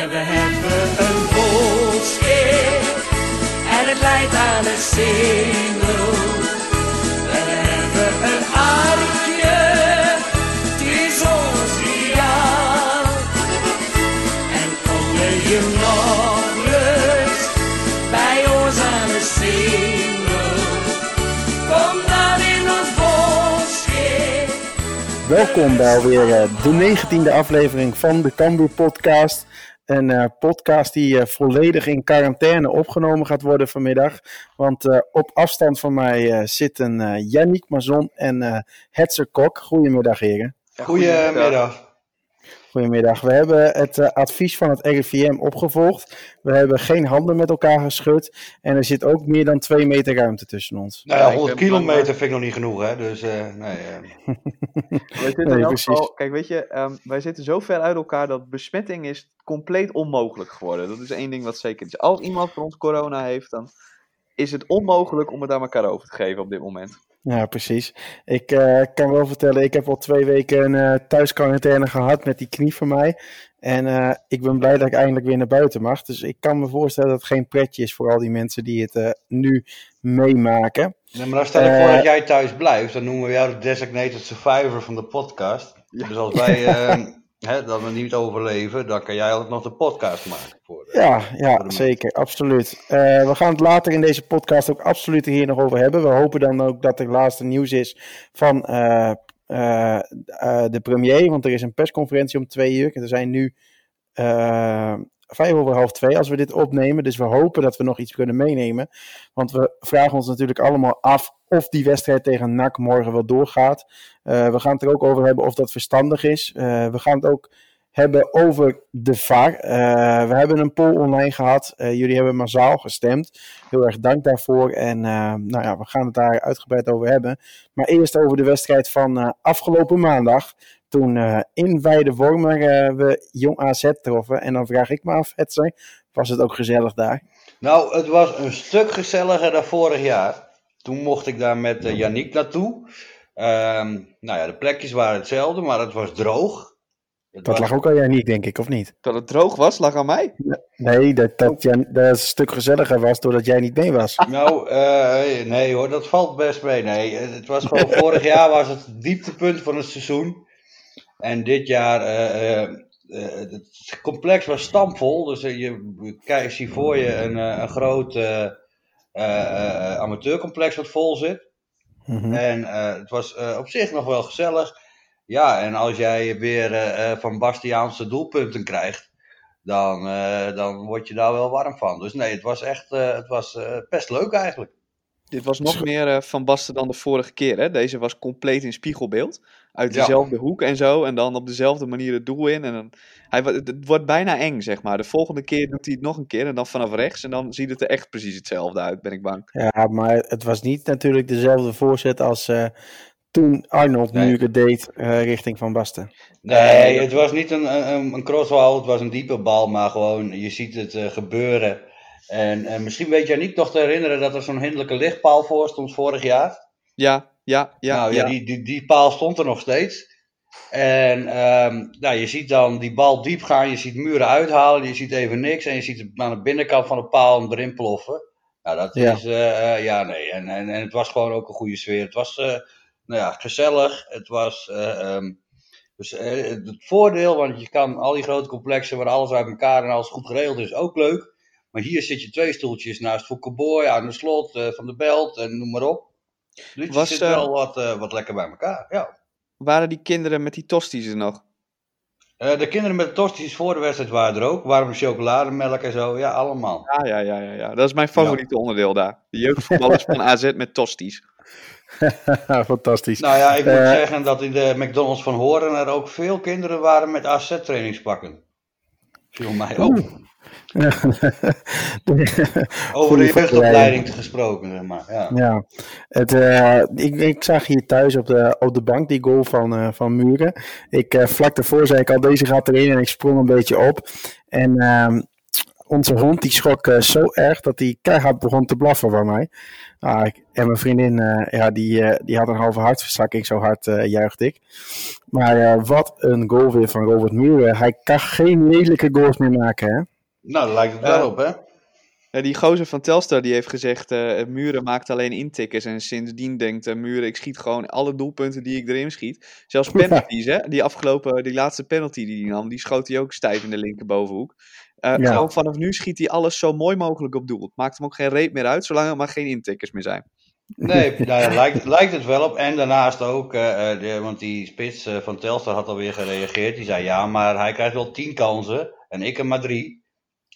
En we hebben een volkskeer. En het leidt aan een singel. We hebben een artje. Het is ons ideaal. En kom je nog rust bij ons aan de singel. Kom dan in ons volkskeer. Welkom bij alweer eh, de negentiende aflevering van de Cambuur podcast. Een eh, podcast die eh, volledig in quarantaine opgenomen gaat worden vanmiddag. Want eh, op afstand van mij zitten Yannick Mazon en Hetzer Kok. Goedemiddag heren. Goedemiddag. Goedemiddag. We hebben het eh, advies van het RIVM opgevolgd. We hebben geen handen met elkaar geschud. En er zit ook meer dan twee meter ruimte tussen ons. Nou ja, Ja, ik 100 ben bang, kilometer vind ik nog niet genoeg, hè? Dus eh, nee. eh. We zitten Nee, precies. geval- kijk, weet je, ehm, wij zitten zo ver uit elkaar dat besmetting is compleet onmogelijk geworden. Dat is één ding wat zeker is. Als iemand van ons corona heeft, dan is het onmogelijk om het aan elkaar over te geven op dit moment. Ja, precies. Ik eh, kan wel vertellen, ik heb al twee weken een eh thuisquarantaine gehad met die knie van mij. En eh, ik ben blij dat ik eindelijk weer naar buiten mag. Dus ik kan me voorstellen dat het geen pretje is voor al die mensen die het eh, nu meemaken. Nee, maar dan stel ik voor dat jij thuis blijft. Dan noemen we jou de designated survivor van de podcast. Ja. Dus als wij eh, hè, dat we niet overleven, dan kan jij ook nog de podcast maken. Voor, eh, Ja, ja zeker, absoluut. Eh, we gaan het later in deze podcast ook absoluut hier nog over hebben. We hopen dan ook dat er laatste nieuws is van eh, de premier. Want er is een persconferentie om twee uur. En er zijn nu vijf over half twee als we dit opnemen. Dus we hopen dat we nog iets kunnen meenemen. Want we vragen ons natuurlijk allemaal af of die wedstrijd tegen NAC morgen wel doorgaat. Eh, we gaan het er ook over hebben of dat verstandig is. Eh, we gaan het ook hebben over de VAR. Eh, we hebben een poll online gehad. Eh, jullie hebben massaal gestemd. Heel erg dank daarvoor. En nou ja, we gaan het daar uitgebreid over hebben. Maar eerst over de wedstrijd van afgelopen maandag. Toen eh, in Weidewormer eh we Jong AZ troffen. En dan vraag ik me af, Hetzer, was het ook gezellig daar? Nou, het was een stuk gezelliger dan vorig jaar. Toen mocht ik daar met uh, Yannick naartoe. Ehm, nou ja, de plekjes waren hetzelfde, maar het was droog. Het Dat was- lag ook aan Janiek, denk ik, of niet? Dat het droog was, lag aan mij. Nee, dat, dat, Jan, dat het een stuk gezelliger was doordat jij niet mee was. Nou, eh, nee hoor, dat valt best mee. Nee, het was gewoon vorig jaar was het dieptepunt van het seizoen. En dit jaar, eh, eh, eh, het complex was stampvol. Dus je kijkt, zie voor je een, eh, een groot eh, eh, eh, amateurcomplex wat vol zit. Mhm. En eh, het was eh, op zich nog wel gezellig. Ja, en als jij weer van Bastiaanse doelpunten krijgt, dan, eh, dan word je daar wel warm van. Dus nee, het was echt eh, het was, eh, best leuk eigenlijk. Dit was nog meer eh, Van Basten dan de vorige keer. Hè? Deze was compleet in spiegelbeeld. Uit Ja. dezelfde hoek en zo. En dan op dezelfde manier het doel in. En dan, hij, het wordt bijna eng, zeg maar. De volgende keer doet hij het nog een keer. En dan vanaf rechts. En dan ziet het er echt precies hetzelfde uit, ben ik bang. Ja, maar het was niet natuurlijk dezelfde voorzet als eh, toen Arnold Nee. nu het deed eh, richting Van Basten. Nee, het was niet een, een, een crossbal, het was een diepe bal, maar gewoon je ziet het eh, gebeuren. En, en misschien weet jij niet nog te herinneren dat er zo'n hinderlijke lichtpaal voor stond vorig jaar. Ja, ja, ja. nou ja. ja, Die, die, die paal stond er nog steeds. En ehm, nou, je ziet dan die bal diep gaan, je ziet muren uithalen, je ziet even niks. En je ziet aan de binnenkant van de paal hem erin ploffen. Nou, dat Ja. is, eh, eh, ja, nee. En, en, en het was gewoon ook een goede sfeer. Het was, eh, nou ja, gezellig. Het was, eh, ehm, dus het voordeel, want je kan al die grote complexen waar alles uit elkaar en alles goed geregeld is, ook leuk. Maar hier zit je twee stoeltjes naast Foukeboy, aan de slot, van de belt en noem maar op. Je Was, zit eh, wel wat, eh, wat lekker bij elkaar, ja. Waren die kinderen met die tosties er nog? Eh, de kinderen met de tosti's voor de wedstrijd waren er ook. Warme chocolademelk en zo. Ja, allemaal. Ja, ja, ja, ja, ja. Dat is mijn favoriete onderdeel daar. De jeugdvoetballers van AZ met tosties. Fantastisch. Nou ja, ik moet Eh, zeggen dat in de McDonald's van Horen er ook veel kinderen waren met AZ-trainingspakken. Viel mij op. Over de jeugdopleiding gesproken, maar. Ja. Ja, het, eh, ik, ik zag hier thuis op de, op de bank die goal van, eh, van Muren. Ik, eh, vlak daarvoor zei ik al, deze gaat erin en ik sprong een beetje op. En ehm, onze hond die schrok zo erg dat hij keihard begon te blaffen bij mij. Ah, ik- en mijn vriendin, ja, die, die had een halve hartverzakking, zo hard juichte ik. Maar wat een goal weer van Robert Muren. Hij kan geen lelijke goals meer maken, hè? Nou, daar lijkt het wel Ja. op, hè? Die gozer van Telstar die heeft gezegd, eh Muren maakt alleen intikkers. En sindsdien denkt eh, Muren, ik schiet gewoon alle doelpunten die ik erin schiet. Zelfs penalties, hè. Die afgelopen, die laatste penalty die hij nam, die schoot hij ook stijf in de linkerbovenhoek. Eh Ja. Gewoon vanaf nu schiet hij alles zo mooi mogelijk op doel. Het maakt hem ook geen reet meer uit, zolang er maar geen intikkers meer zijn. Nee, daar lijkt, lijkt het wel op. En daarnaast ook, eh, eh, de- want die spits eh, van Telstar had alweer gereageerd. Die zei ja, maar hij krijgt wel tien kansen en ik er maar drie.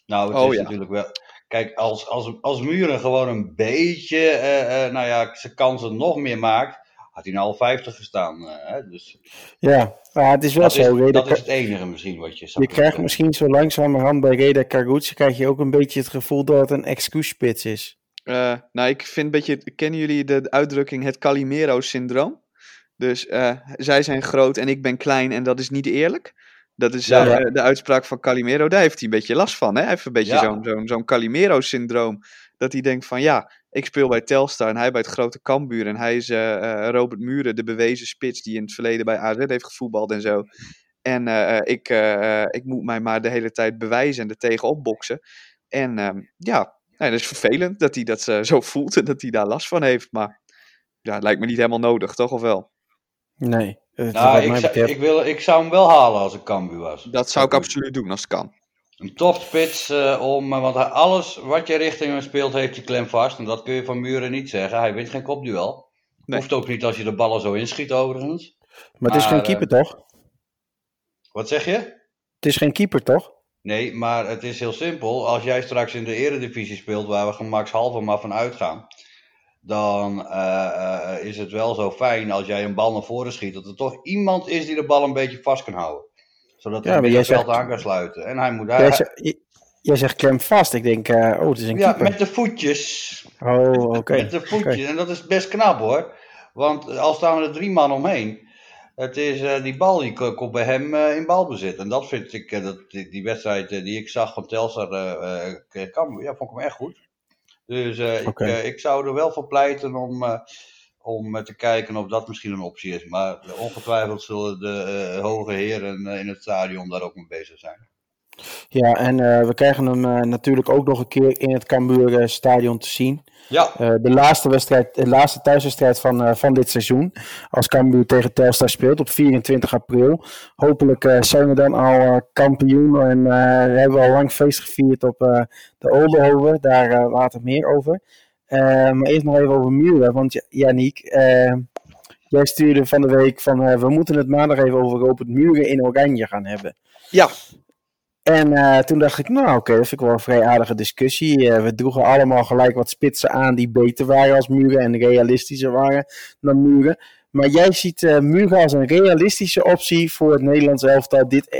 Nou, het Oh, is ja. natuurlijk wel... Kijk, als, als, als Muren gewoon een beetje, eh, eh, nou ja, zijn kansen nog meer maakt, had hij nou al 50 gestaan. eh, hè? dus Ja, maar het is wel dat, zo. is, Reda dat is het enige misschien wat je zou je krijgt misschien zo langzamerhand bij Reda Kagoetse krijg je ook een beetje het gevoel dat het een excuusspits is. Eh, nou, ik vind een beetje, kennen jullie de uitdrukking het Calimero-syndroom? Dus eh, zij zijn groot en ik ben klein en dat is niet eerlijk. Dat is Ja, eh, ja. de uitspraak van Calimero. Daar heeft hij een beetje last van. Hè? Hij heeft een beetje zo'n zo'n zo'n Calimero-syndroom. Dat hij denkt van ja, ik speel bij Telstar en hij bij het grote Cambuur. En hij is eh, eh, Robert Muren, de bewezen spits die in het verleden bij AZ heeft gevoetbald en zo. En ik, ik moet mij maar de hele tijd bewijzen en er tegenop boksen. En ehm, ja, Nee, dat is vervelend dat hij dat zo voelt en dat hij daar last van heeft. Maar ja, het lijkt me niet helemaal nodig, toch? Of wel? Nee. het- Nou, ik, zou- ik, wil, ik zou hem wel halen als ik Cambuur was. Dat zou ik absoluut doen als het kan. Een topspits eh, om, eh, want hij, alles wat je richting hem speelt heeft hij klem vast. En dat kun je van Muren niet zeggen. Hij wint geen kopduel. Nee. Hoeft ook niet als je de ballen zo inschiet overigens. maar het is maar, geen keeper, toch? Wat zeg je? Het is geen keeper, toch? Nee, maar het is heel simpel. Als jij straks in de eredivisie speelt, waar we gemakshalve maar van uitgaan. Dan eh, eh, is het wel zo fijn als jij een bal naar voren schiet. Dat er toch iemand is die de bal een beetje vast kan houden. Zodat Ja, hij het veld aan kan sluiten. En hij moet Jij, hij, zegt, j- jij zegt klem vast. Ik denk, eh, oh, het is een ja, keeper. met de voetjes. Oh, oké. Met de voetjes. En dat is best knap hoor. Want al staan er drie man omheen. Het is, eh, die bal die ko- komt bij hem eh, in balbezit. En dat vind ik, eh, dat, die, die wedstrijd eh, die ik zag van Telstar, eh eh, ja, vond ik hem echt goed. Dus eh, ik, eh, ik zou er wel voor pleiten om, eh, om te kijken of dat misschien een optie is. Maar ongetwijfeld zullen de hoge heren in het stadion daar ook mee bezig zijn. Ja, en eh, we krijgen hem eh, natuurlijk ook nog een keer in het Cambuur eh, stadion te zien. Ja, de laatste wedstrijd, de laatste thuiswedstrijd van, van dit seizoen. Als Cambuur tegen Telstar speelt op 24 april. Hopelijk zijn we dan al kampioen. En hebben we al lang feest gevierd op de Oldenhoven. Daar later meer over. Maar eerst nog even over Muren. Want ja, Yannick, eh, jij stuurde van de week van... we moeten het maandag even over Robert Muren in Oranje gaan hebben. Ja. En eh, toen dacht ik, nou oké, dat vind ik wel een vrij aardige discussie. Eh, we droegen allemaal gelijk wat spitsen aan die beter waren als Muren en realistischer waren dan Muren. Maar jij ziet eh Muren als een realistische optie voor het Nederlands elftal dit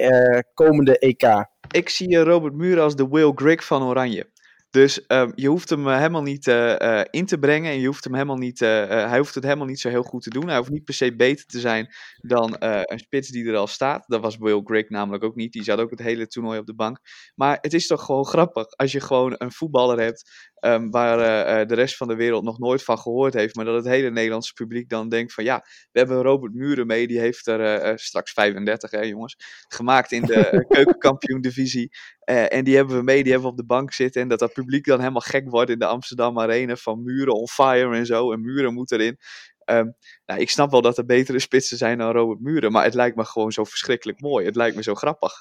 komende EK. Ik zie Robert Muren als de Will Grigg van Oranje. Dus ehm, je hoeft hem eh, helemaal niet eh, eh, in te brengen en je hoeft hem helemaal niet, hij hoeft het helemaal niet zo heel goed te doen. Hij hoeft niet per se beter te zijn dan een spits die er al staat. Dat was Will Grigg namelijk ook niet. Die zat ook het hele toernooi op de bank. Maar het is toch gewoon grappig als je gewoon een voetballer hebt ehm, waar eh, eh, de rest van de wereld nog nooit van gehoord heeft. Maar dat het hele Nederlandse publiek dan denkt van ja, we hebben Robert Muren mee. Die heeft er eh, straks 35 hè jongens, gemaakt in de keukenkampioen divisie. En die hebben we mee, die hebben we op de bank zitten. En dat dat publiek dan helemaal gek wordt in de Amsterdam Arena van muren on fire en zo. En muren moet erin. Ehm, nou, ik snap wel dat er betere spitsen zijn dan Robert Muren. Maar het lijkt me gewoon zo verschrikkelijk mooi. Het lijkt me zo grappig.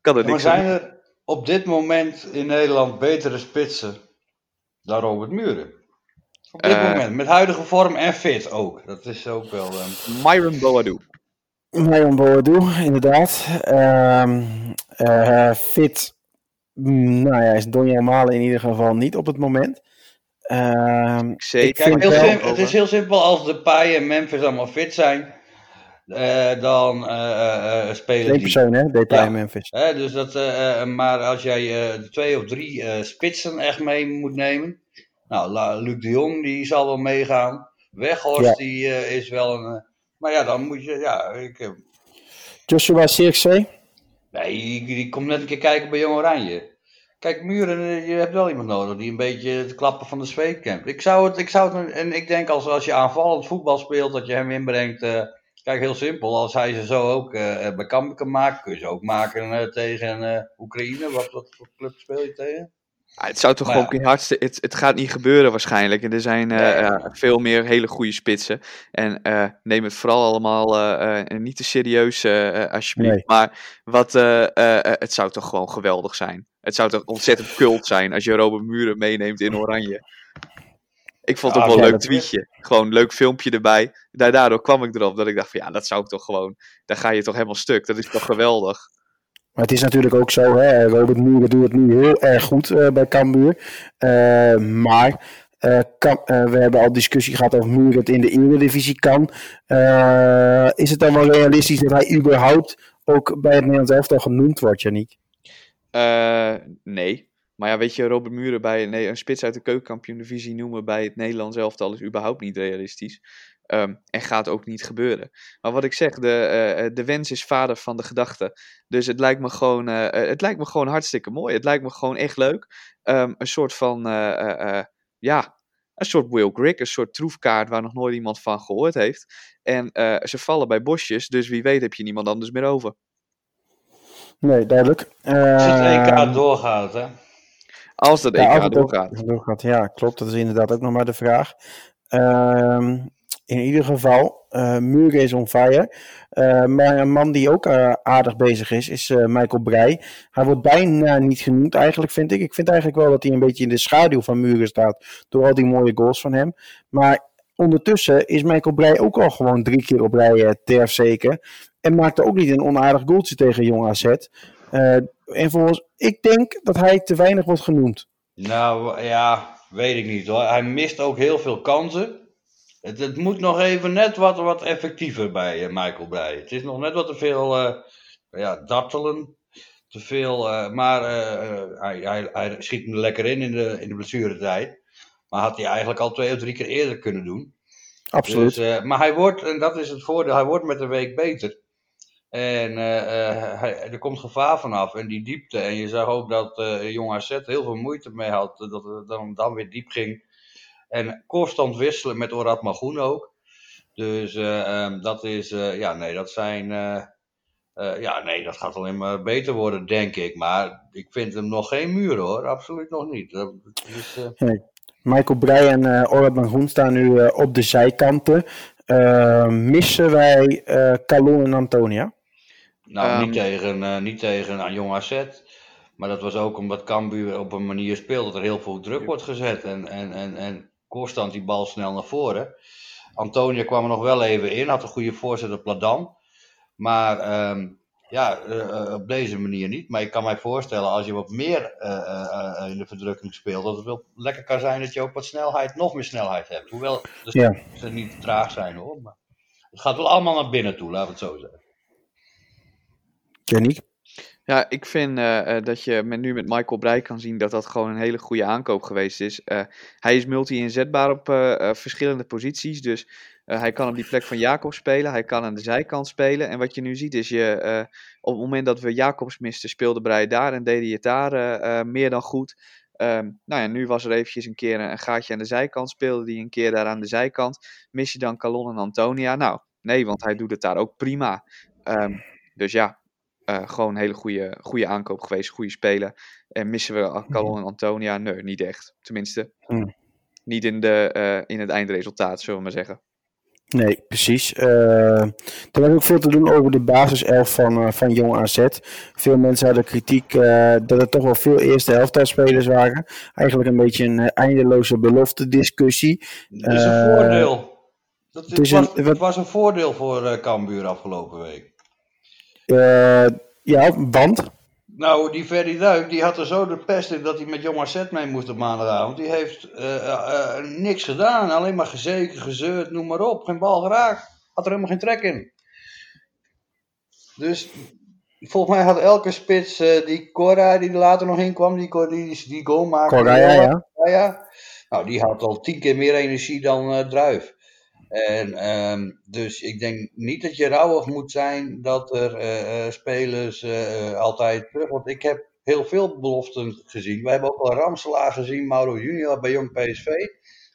Kan er maar niks aan zijn er op dit moment in Nederland betere spitsen dan Robert Muren? Op dit Eh. moment, met huidige vorm en fit ook. Dat is ook wel... doen. Myron Boadu. Marjon Boadu, inderdaad. Ehm, eh, fit, mm, nou ja, is Donja Malen in ieder geval niet op het moment. Ehm, ik Zeker. vind Heel het is heel simpel, als de Pai en Memphis allemaal fit zijn, eh, dan eh, eh, spelen die. persoon, hè? Ja. Memphis. Hè, dus dat, maar als jij twee of drie spitsen echt mee moet nemen, nou, La- Luc de Jong die zal wel meegaan, Weghorst Ja. die is wel een, maar ja, dan moet je, ja, ik, Joshua Cirkzee. nee, die, die komt net een keer kijken bij Jong Oranje. Kijk, Muren, je hebt wel iemand nodig die een beetje het klappen van de zweep kent. Ik zou het, ik zou het, en ik denk als, als je aanvallend voetbal speelt, dat je hem inbrengt. Eh, kijk, heel simpel. Als hij ze zo ook eh bij Kampen kan maken, kun je ze ook maken eh, tegen eh, Oekraïne. Wat, wat voor club speel je tegen? Ah, het zou toch Maar gewoon hartstikke. Het, het gaat niet gebeuren waarschijnlijk. En er zijn eh, eh, veel meer hele goede spitsen. En eh, neem het vooral allemaal eh, eh, niet te serieus, eh, eh, alsjeblieft. Nee. Maar wat, eh, eh, eh, het zou toch gewoon geweldig zijn. Het zou toch ontzettend cult zijn als je Robert Muren meeneemt in Oranje. Ik vond het Ja, ook wel een leuk tweetje. Gewoon een leuk filmpje erbij. Daar, daardoor kwam ik erop dat ik dacht van ja, dat zou ik toch gewoon. Daar ga je toch helemaal stuk. Dat is toch geweldig. Maar het is natuurlijk ook zo, hè, Robert Muren doet het nu heel erg goed eh, bij Cambuur. Eh, maar Kam- eh, we hebben al discussie gehad over Muren het in de Eredivisie kan. Is het dan wel realistisch dat hij überhaupt ook bij het Nederlands elftal genoemd wordt, Janiek? Nee. Maar ja, weet je, Robert Muren bij nee, een spits uit de keukenkampioen-divisie noemen bij het Nederlands elftal is überhaupt niet realistisch. Ehm, en gaat ook niet gebeuren. Maar wat ik zeg, de, eh, de wens is vader van de gedachte. Dus het lijkt me gewoon, eh, eh, het lijkt me gewoon hartstikke mooi. Het lijkt me gewoon echt leuk. Ehm, een soort van, eh, eh, eh, ja, een soort Will Grigg, een soort troefkaart waar nog nooit iemand van gehoord heeft. En eh, ze vallen bij bosjes, dus wie weet heb je niemand anders meer over. Nee, duidelijk. Als het Eh, EK doorgaat, hè? Als dat Ja, als EK het ook doorgaat. doorgaat. Ja, klopt. Dat is inderdaad ook nog maar de vraag. Ehm, in ieder geval, eh Muren is on fire. Eh, maar een man die ook eh, aardig bezig is, is Michael Breij. Hij wordt bijna niet genoemd eigenlijk, vind ik. Ik vind eigenlijk wel dat hij een beetje in de schaduw van Muren staat. Door al die mooie goals van hem. Maar ondertussen is Michael Breij ook al gewoon drie keer op rij terf zeker. En maakte ook niet een onaardig goaltje tegen Jong AZ. En volgens, ik denk dat hij te weinig wordt genoemd. Nou ja, weet ik niet hoor. Hij mist ook heel veel kansen. Het, het moet nog even net wat, wat effectiever bij eh, Michael Breij. Het is nog net wat te veel eh, ja, dartelen. Te veel, eh, maar hij, hij, hij schiet hem er lekker in in de, in de blessuretijd. Maar had hij eigenlijk al twee of drie keer eerder kunnen doen. Absoluut. Dus, maar hij wordt, en dat is het voordeel, hij wordt met de week beter. En eh, eh, er komt gevaar vanaf en die diepte. En je zag ook dat eh Jong AZ heel veel moeite mee had dat het dan, dan weer diep ging. En constant wisselen met Orad Magoen ook. Dus eh, ehm, dat is, ja nee, dat zijn, ja nee, dat gaat alleen maar beter worden denk ik. Maar ik vind hem nog geen muur hoor, absoluut nog niet. Michael Breij en Orad Groen staan nu op de zijkanten. Missen wij Calon en Antonia? Nou, Ehm. niet tegen, eh, niet tegen een jong AZ. Maar dat was ook omdat Cambuur op een manier speelt dat er heel veel druk wordt gezet. En, en, en, en constant die bal snel naar voren. Antonia kwam er nog wel even in, had een goede voorzet op Pladan. Maar ehm, ja, eh, eh, op deze manier niet. Maar ik kan mij voorstellen als je wat meer eh, eh, eh, in de verdrukking speelt, dat het wel lekker kan zijn dat je ook wat snelheid, nog meer snelheid hebt. Hoewel dus Ja. ze niet te traag zijn hoor. Maar het gaat wel allemaal naar binnen toe, laten we het zo zeggen. Janiek? Ja, ik vind eh, eh, dat je met, nu met Michael Breij kan zien dat dat gewoon een hele goede aankoop geweest is. Eh, hij is multi-inzetbaar op verschillende posities. Dus hij kan op die plek van Jacobs spelen. Hij kan aan de zijkant spelen. En wat je nu ziet is, je, op het moment dat we Jacobs misten, speelde Breij daar en deed hij het daar meer dan goed. Ehm, nou ja, nu was er eventjes een keer een, gaatje aan de zijkant. Speelde hij een keer daar aan de zijkant. Mis je dan Calon en Antonia? Nou, nee, want hij doet het daar ook prima. Ehm, dus ja, eh, gewoon een hele goede, goede aankoop geweest, goede speler. En missen we Calon en Antonia? Nee, niet echt. Tenminste, Hmm. niet in, de, eh, in het eindresultaat, zullen we maar zeggen. Nee, precies. Eh, er was ook veel te doen over de basiself van, uh, van Jong AZ. Veel mensen hadden kritiek uh, dat er toch wel veel eerste helftspelers waren. Eigenlijk een beetje een eindeloze belofte discussie. Dat is een voordeel. Dat het is was, een- het was een voordeel voor uh, Cambuur afgelopen week. Eh, ja, want Nou, die Ferry Duik, die had er zo de pest in dat hij met Jong AZ mee moest op maandagavond. Die heeft eh, eh, niks gedaan, alleen maar gezeken, gezeurd, noem maar op. Geen bal geraakt. Had er helemaal geen trek in. Dus volgens mij had elke spits, die Cora die er later nog in kwam, die, die, die goal maakte. Correa, ja. Ja. Nou, die had al tien keer meer energie dan Druif. En ehm, dus ik denk niet dat je rouwig moet zijn dat er eh, eh, spelers eh, altijd terug. Want ik heb heel veel beloften gezien. We hebben ook al Ramselaar gezien, Mauro Junior bij Jong PSV.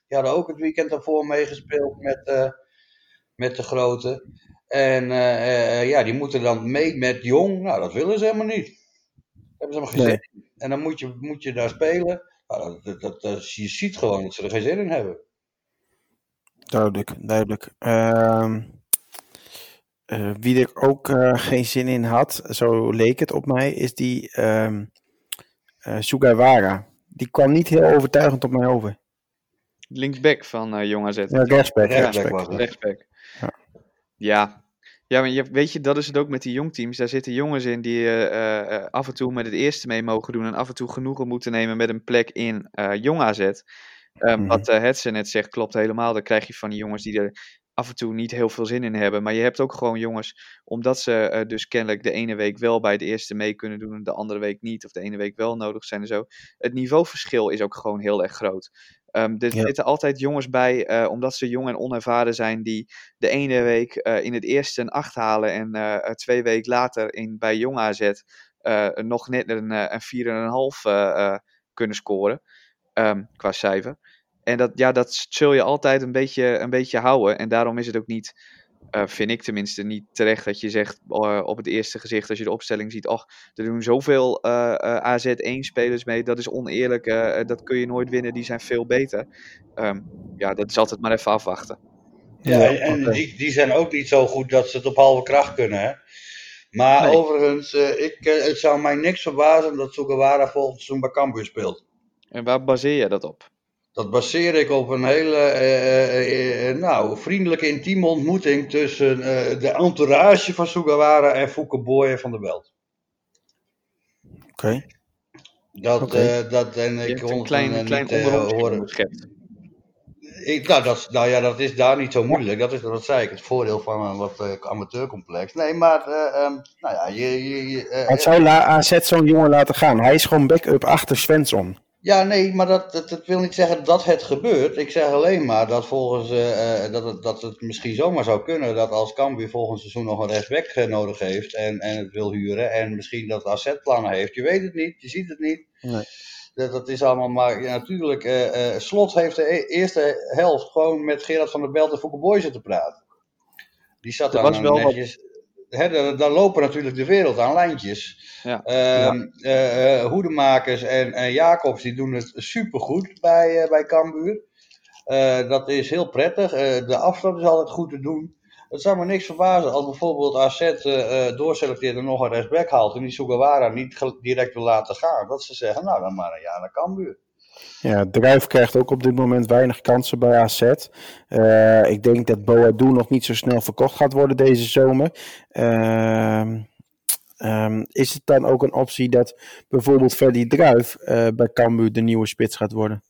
Die hadden ook het weekend daarvoor meegespeeld met, met de grote. En ja, die moeten dan mee met Jong. Nou, dat willen ze helemaal niet. Dat hebben ze helemaal geen zin in. En dan moet je, moet je daar spelen. Nou, dat, dat, dat, je ziet gewoon dat ze er geen zin in hebben. Duidelijk, duidelijk. Ehm, eh, wie er ook eh, geen zin in had, zo leek het op mij, is die ehm eh, Sugawara. Die kwam niet heel overtuigend op mij over. Linksback van Jong AZ. Ja, rechtsback. Ja. Ja. Ja, maar je, weet je, dat is het ook met die jongteams. Daar zitten jongens in die eh, eh, eh, af en toe met het eerste mee mogen doen en af en toe genoegen moeten nemen met een plek in eh Jong AZ. Eh, Mhm. Wat uh, Hetze net zegt, klopt helemaal. Dan krijg je van die jongens die er af en toe niet heel veel zin in hebben. Maar je hebt ook gewoon jongens, omdat ze eh, dus kennelijk de ene week wel bij de eerste mee kunnen doen en de andere week niet. Of de ene week wel nodig zijn en zo. Het niveauverschil is ook gewoon heel erg groot. Ehm, er Ja. zitten altijd jongens bij, eh, omdat ze jong en onervaren zijn, die de ene week in het eerste een 8 halen en twee weken later in, bij Jong AZ nog net een, een 4,5 eh eh, kunnen scoren ehm, qua cijfer. En dat, ja, dat zul je altijd een beetje, een beetje houden. En daarom is het ook niet, eh, vind ik tenminste, niet terecht dat je zegt eh, op het eerste gezicht, als je de opstelling ziet, ach, er doen zoveel eh, eh, AZ1-spelers mee, dat is oneerlijk, eh, dat kun je nooit winnen, die zijn veel beter. Ehm, ja, dat is altijd maar even afwachten. Ja, Ja, en die, die zijn ook niet zo goed dat ze het op halve kracht kunnen. Hè? Maar Nee. overigens, eh, ik, het zou mij niks verbazen dat Sugawara volgend seizoen bij Cambuur speelt. En waar baseer je dat op? Dat baseer ik op een hele eh, eh, eh, nou, vriendelijke, intieme ontmoeting tussen eh, de entourage van Sugawara en Fouke Boye van der Belt. Oké. Dat, eh, dat, en Je ik een het klein, eh, klein niet eh, horen. Ik, nou, dat, nou ja, dat is daar niet zo moeilijk. Dat is, dat zei ik, het voordeel van een wat eh, amateurcomplex. Nee, maar, eh, ehm, nou ja, je, je, je, eh, Wat zou AZ zo'n jongen laten gaan? Hij is gewoon backup achter Svensson. Ja, nee, maar dat, dat, dat wil niet zeggen dat het gebeurt. Ik zeg alleen maar dat volgens eh, eh, dat, het, dat het misschien zomaar zou kunnen dat als Cambuur volgend seizoen nog een rechtsback eh, nodig heeft en, en het wil huren en misschien dat AZ plannen heeft. Je weet het niet, je ziet het niet. Nee. Dat, dat is allemaal maar ja, natuurlijk. Slot heeft de e- eerste helft gewoon met Gerard van der Belt en Fouke Boy zitten praten. Die zat Er dan was wel wat- netjes. Hè, daar, daar lopen natuurlijk de wereld aan lijntjes. Ja. Ehm, eh, eh, Hoedemakers en, en Jacobs die doen het supergoed bij, eh bij Cambuur. Dat is heel prettig. De afstand is altijd goed te doen. Het zou me niks verbazen als bijvoorbeeld AZ doorselecteert en nog een rechtsback haalt en die Sugawara niet direct wil laten gaan. Dat ze zeggen, nou dan maar een jaar naar Cambuur. Ja, Druif krijgt ook op dit moment weinig kansen bij AZ. Eh, ik denk dat Boadu nog niet zo snel verkocht gaat worden deze zomer. Ehm, ehm, is het dan ook een optie dat bijvoorbeeld Ferdy Druif eh, bij Cambuur de nieuwe spits gaat worden?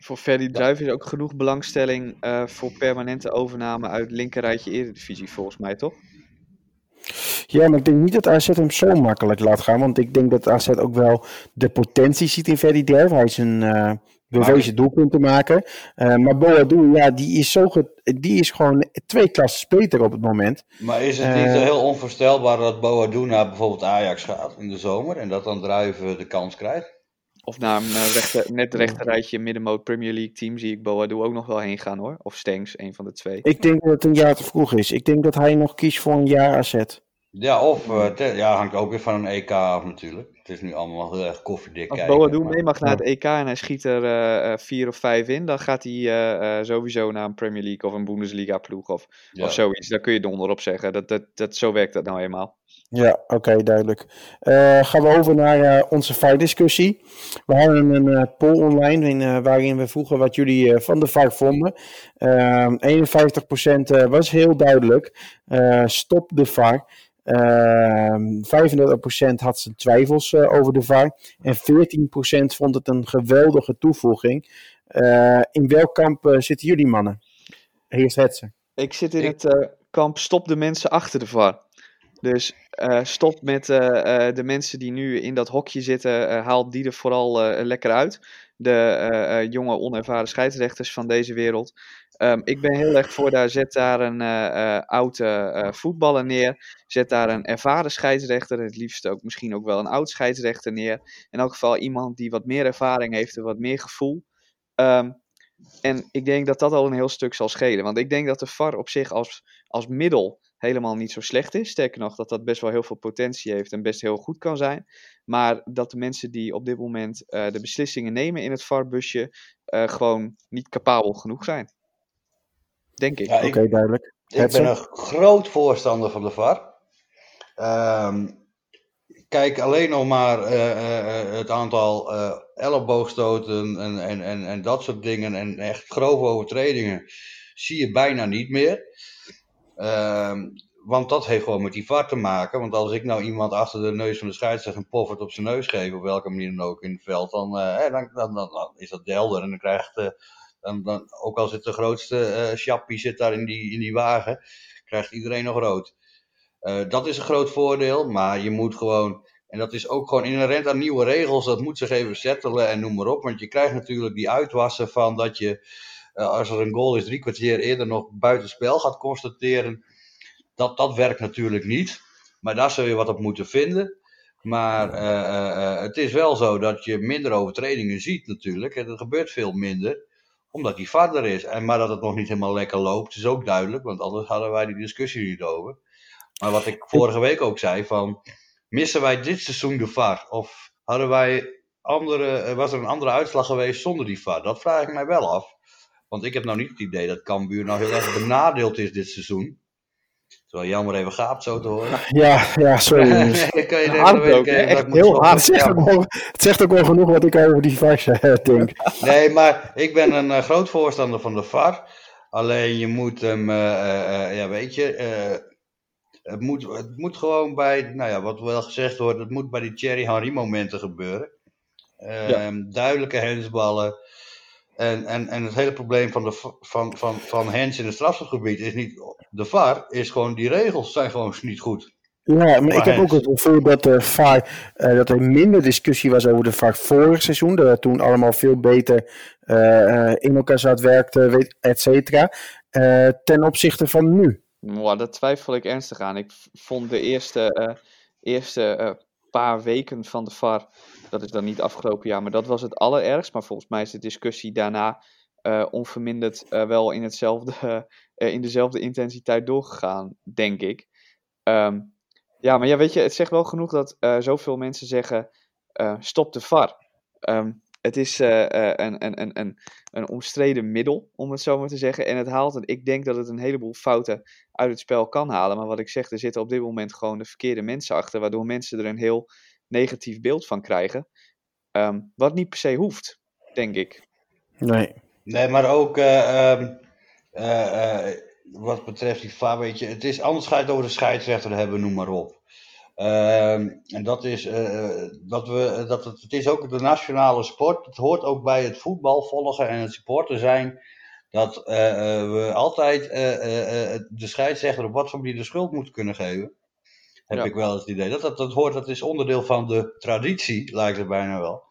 Voor Ferdy Druijf is ook genoeg belangstelling eh, voor permanente overname uit linkerrijtje Eredivisie, volgens mij, toch? Ja, maar ik denk niet dat AZ hem zo makkelijk laat gaan. Want ik denk dat AZ ook wel de potentie ziet in Ferdy Druif. Hij is een eh bewezen doelpunten maken. Eh, maar Boadu, ja, die is, zo die is gewoon twee klassen beter op het moment. Maar is het Eh. niet heel onvoorstelbaar dat Boadu naar bijvoorbeeld Ajax gaat in de zomer en dat dan Druiven de kans krijgt? Of naar een eh, rechter, net rechterrijtje middenmoot Premier League team zie ik Boadu ook nog wel heen gaan, hoor. Of Stengs, een van de twee. Ik denk dat het een jaar te vroeg is. Ik denk dat hij nog kiest voor een jaar AZ. Ja, of te- ja, hangt ook weer van een EK af natuurlijk. Het is nu allemaal heel erg koffiedik Als kijken. Boadu maar- mee mag naar het EK en hij schiet er eh, eh, vier of vijf in, dan gaat hij eh, eh, sowieso naar een Premier League of een Bundesliga ploeg of, Ja. of zoiets. Daar kun je donder op zeggen. Dat, dat, dat, zo werkt dat nou eenmaal. Ja, oké, duidelijk. Eh, gaan we over naar eh, onze VAR-discussie. We hadden een poll online in, waarin we vroegen wat jullie eh, van de VAR vonden. Ehm 51% eh, was heel duidelijk. Eh, stop de VAR. Ehm 35% had zijn twijfels eh, over de VAR. En 14% vond het een geweldige toevoeging. Eh, in welk kamp eh, zitten jullie mannen? Eerst Hetze. Ik zit in het eh, kamp stop de mensen achter de VAR. Dus eh, stop met eh, eh, de mensen die nu in dat hokje zitten, eh, haal die er vooral eh, lekker uit. De eh, eh, jonge onervaren scheidsrechters van deze wereld. Ehm, ik ben heel erg voor daar, zet daar een uh, oude voetballer neer. Zet daar een ervaren scheidsrechter, het liefst ook misschien ook wel een oud scheidsrechter neer. In elk geval iemand die wat meer ervaring heeft en wat meer gevoel. Ehm, en ik denk dat dat al een heel stuk zal schelen. Want ik denk dat de VAR op zich als, als middel helemaal niet zo slecht is. Sterker nog, dat dat best wel heel veel potentie heeft en best heel goed kan zijn. Maar dat de mensen die op dit moment uh, de beslissingen nemen in het VAR-busje uh, gewoon niet capabel genoeg zijn. Denk ik. Ja, Oké, okay, duidelijk. Ik ben een groot voorstander van de VAR. Um, kijk alleen nog maar uh, het aantal elleboogstoten en, en, en, en dat soort dingen en echt grove overtredingen zie je bijna niet meer. Um, want dat heeft gewoon met die VAR te maken. Want als ik nou iemand achter de neus van de scheidsrechter een poffert op zijn neus geef, op welke manier dan ook in het veld, dan, uh, dan, dan, is dat helder. En dan krijgt, uh, dan, dan, ook al zit de grootste chappie zit daar in die, in die wagen, krijgt iedereen nog rood. dat is een groot voordeel, maar je moet gewoon, en dat is ook gewoon inherent aan nieuwe regels, dat moet zich even settelen en noem maar op. Want je krijgt natuurlijk die uitwassen van dat je, als er een goal is, drie kwartier eerder nog buitenspel gaat constateren dat, dat werkt natuurlijk niet. Maar daar zul je wat op moeten vinden. Maar uh, uh, het is wel zo dat je minder overtredingen ziet natuurlijk. En er gebeurt veel minder. Omdat die vader is. En, maar dat het nog niet helemaal lekker loopt is ook duidelijk. Want anders hadden wij die discussie niet over. Maar wat ik vorige week ook zei. Van, missen wij dit seizoen de VAR? Of hadden wij andere, was er een andere uitslag geweest zonder die VAR? Dat vraag ik mij wel af. Want ik heb nou niet het idee dat Cambuur nou heel erg benadeeld is dit seizoen. Het is wel jammer even gaapt zo te horen. Ja, ja sorry. kan je hard ook, echt heel hard. Het zegt, ook wel, het zegt ook wel genoeg wat ik over die VAR denk. Nee, maar ik ben een uh, groot voorstander van de VAR. Alleen je moet hem, uh, ja weet je, het, moet, het moet gewoon bij, nou ja, wat wel gezegd wordt, het moet bij die Thierry Henry momenten gebeuren. Ja. Ehm, duidelijke hensballen. En, en, en het hele probleem van, de, van, van, van Hens in het strafschopgebied is niet de VAR, is gewoon die regels zijn gewoon niet goed. Ja, maar ik heb ook het gevoel dat, de VAR, uh, dat er minder discussie was over de VAR vorig seizoen. Dat het toen allemaal veel beter uh, in elkaar zat, werkte, et cetera. Uh, ten opzichte van nu. Wow, dat twijfel ik ernstig aan. Ik vond de eerste, eerste paar weken van de VAR dat is dan niet afgelopen jaar, maar dat was het allerergst. Maar volgens mij is de discussie daarna uh, onverminderd uh, wel in, hetzelfde, uh, in dezelfde intensiteit doorgegaan, denk ik. Um, ja, maar ja, weet je, het zegt wel genoeg dat zoveel mensen zeggen: stop de VAR. Um, het is een, een, een, een, een omstreden middel, om het zo maar te zeggen. En het haalt, en ik denk dat het een heleboel fouten uit het spel kan halen. Maar wat ik zeg, er zitten op dit moment gewoon de verkeerde mensen achter, waardoor mensen er een heel negatief beeld van krijgen. Um, wat niet per se hoeft, denk ik. Nee. Nee, maar ook uh, uh, wat betreft die VAR, weet je, het is anders ga je het over de scheidsrechter hebben, noem maar op. Ehm, en dat is, dat we, dat het, het is ook de nationale sport. Het hoort ook bij het voetbal volgen en het supporter zijn. Dat we altijd de scheidsrechter op wat voor manier de schuld moeten kunnen geven. Heb ik wel het idee. Dat, dat, dat hoort, dat is onderdeel van de traditie, lijkt het bijna wel.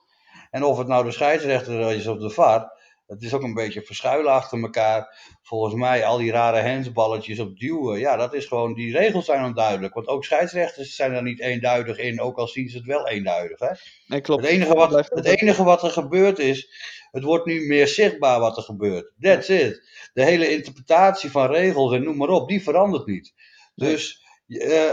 En of het nou de scheidsrechter is of de VAR, het is ook een beetje verschuilen achter elkaar. Volgens mij, al die rare hensballetjes op duwen, ja, dat is gewoon, die regels zijn onduidelijk. Want ook scheidsrechters zijn er niet eenduidig in, ook al zien ze het wel eenduidig. Hè? Nee, klopt. Het enige, wat, het enige wat er gebeurt is, het wordt nu meer zichtbaar wat er gebeurt. That's it. De hele interpretatie van regels en noem maar op, die verandert niet. Dus... Uh,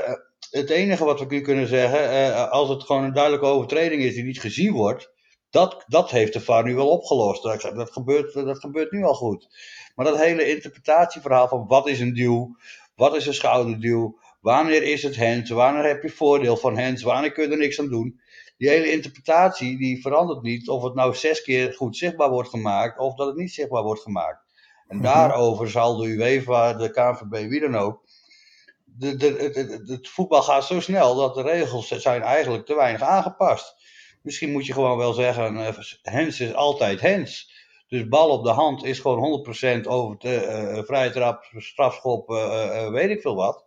het enige wat we nu kunnen zeggen, eh, als het gewoon een duidelijke overtreding is die niet gezien wordt, dat, dat heeft de VAR nu wel opgelost. Dat, dat, gebeurt, dat gebeurt nu al goed. Maar dat hele interpretatieverhaal van wat is een duw, wat is een schouderduw, wanneer is het hands, wanneer heb je voordeel van hands, wanneer kun je er niks aan doen. Die hele interpretatie die verandert niet of het nou zes keer goed zichtbaar wordt gemaakt of dat het niet zichtbaar wordt gemaakt. En mhm. daarover zal de UEFA, de KNVB, wie dan ook, de, de, het voetbal gaat zo snel dat de regels zijn eigenlijk te weinig aangepast. Misschien moet je gewoon wel zeggen, uh, hens is altijd hens. Dus bal op de hand is gewoon 100% over de uh, vrije trap, strafschop, uh, weet ik veel wat.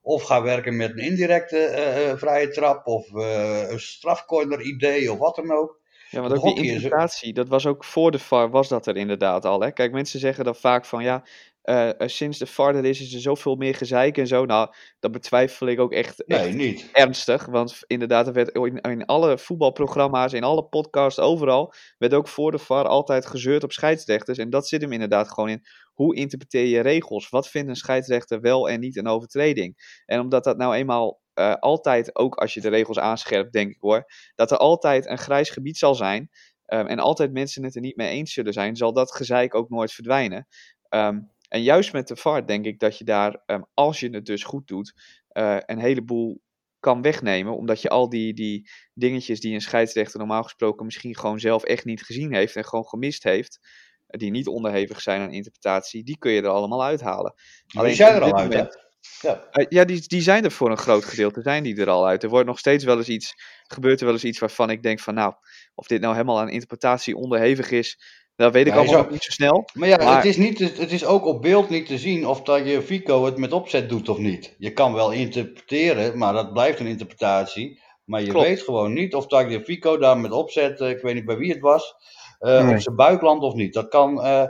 Of ga werken met een indirecte vrije trap of een strafcorner idee of wat dan ook. Ja, want ook die interpretatie, dat was ook voor de VAR, was dat er inderdaad al. Hè? Kijk, mensen zeggen dan vaak van ja, eh, eh, sinds de VAR er is, is er zoveel meer gezeik en zo. Nou, dat betwijfel ik ook echt, echt Nee, niet. ernstig. Want inderdaad, er werd in, in alle voetbalprogramma's, in alle podcasts, overal, werd ook voor de VAR altijd gezeurd op scheidsrechters. En dat zit hem inderdaad gewoon in. Hoe interpreteer je regels? Wat vindt een scheidsrechter wel en niet een overtreding? En omdat dat nou eenmaal eh, altijd, ook als je de regels aanscherpt, denk ik hoor, dat er altijd een grijs gebied zal zijn. ehm, en altijd mensen het er niet mee eens zullen zijn, zal dat gezeik ook nooit verdwijnen. Ehm, en juist met de VAR denk ik dat je daar, ehm, als je het dus goed doet, eh, een heleboel kan wegnemen. Omdat je al die, die dingetjes die een scheidsrechter normaal gesproken misschien gewoon zelf echt niet gezien heeft en gewoon gemist heeft, eh, die niet onderhevig zijn aan interpretatie, die kun je er allemaal uithalen. Maar die zijn op er al uit, moment- Ja. eh, ja, die, die zijn er voor een groot gedeelte, zijn die er al uit. Er wordt nog steeds wel eens iets, gebeurt er wel eens iets waarvan ik denk van nou, of dit nou helemaal aan interpretatie onderhevig is, dat weet ik Ja, allemaal zou- nog niet zo snel. Maar ja, Maar- Het, is niet, het is ook op beeld niet te zien of dat je Fico het met opzet doet of niet. Je kan wel interpreteren, maar dat blijft een interpretatie. Maar je Klopt. weet gewoon niet of dat je Fico daar met opzet, eh, ik weet niet bij wie het was, eh Nee. op zijn buikland of niet. Dat kan, eh,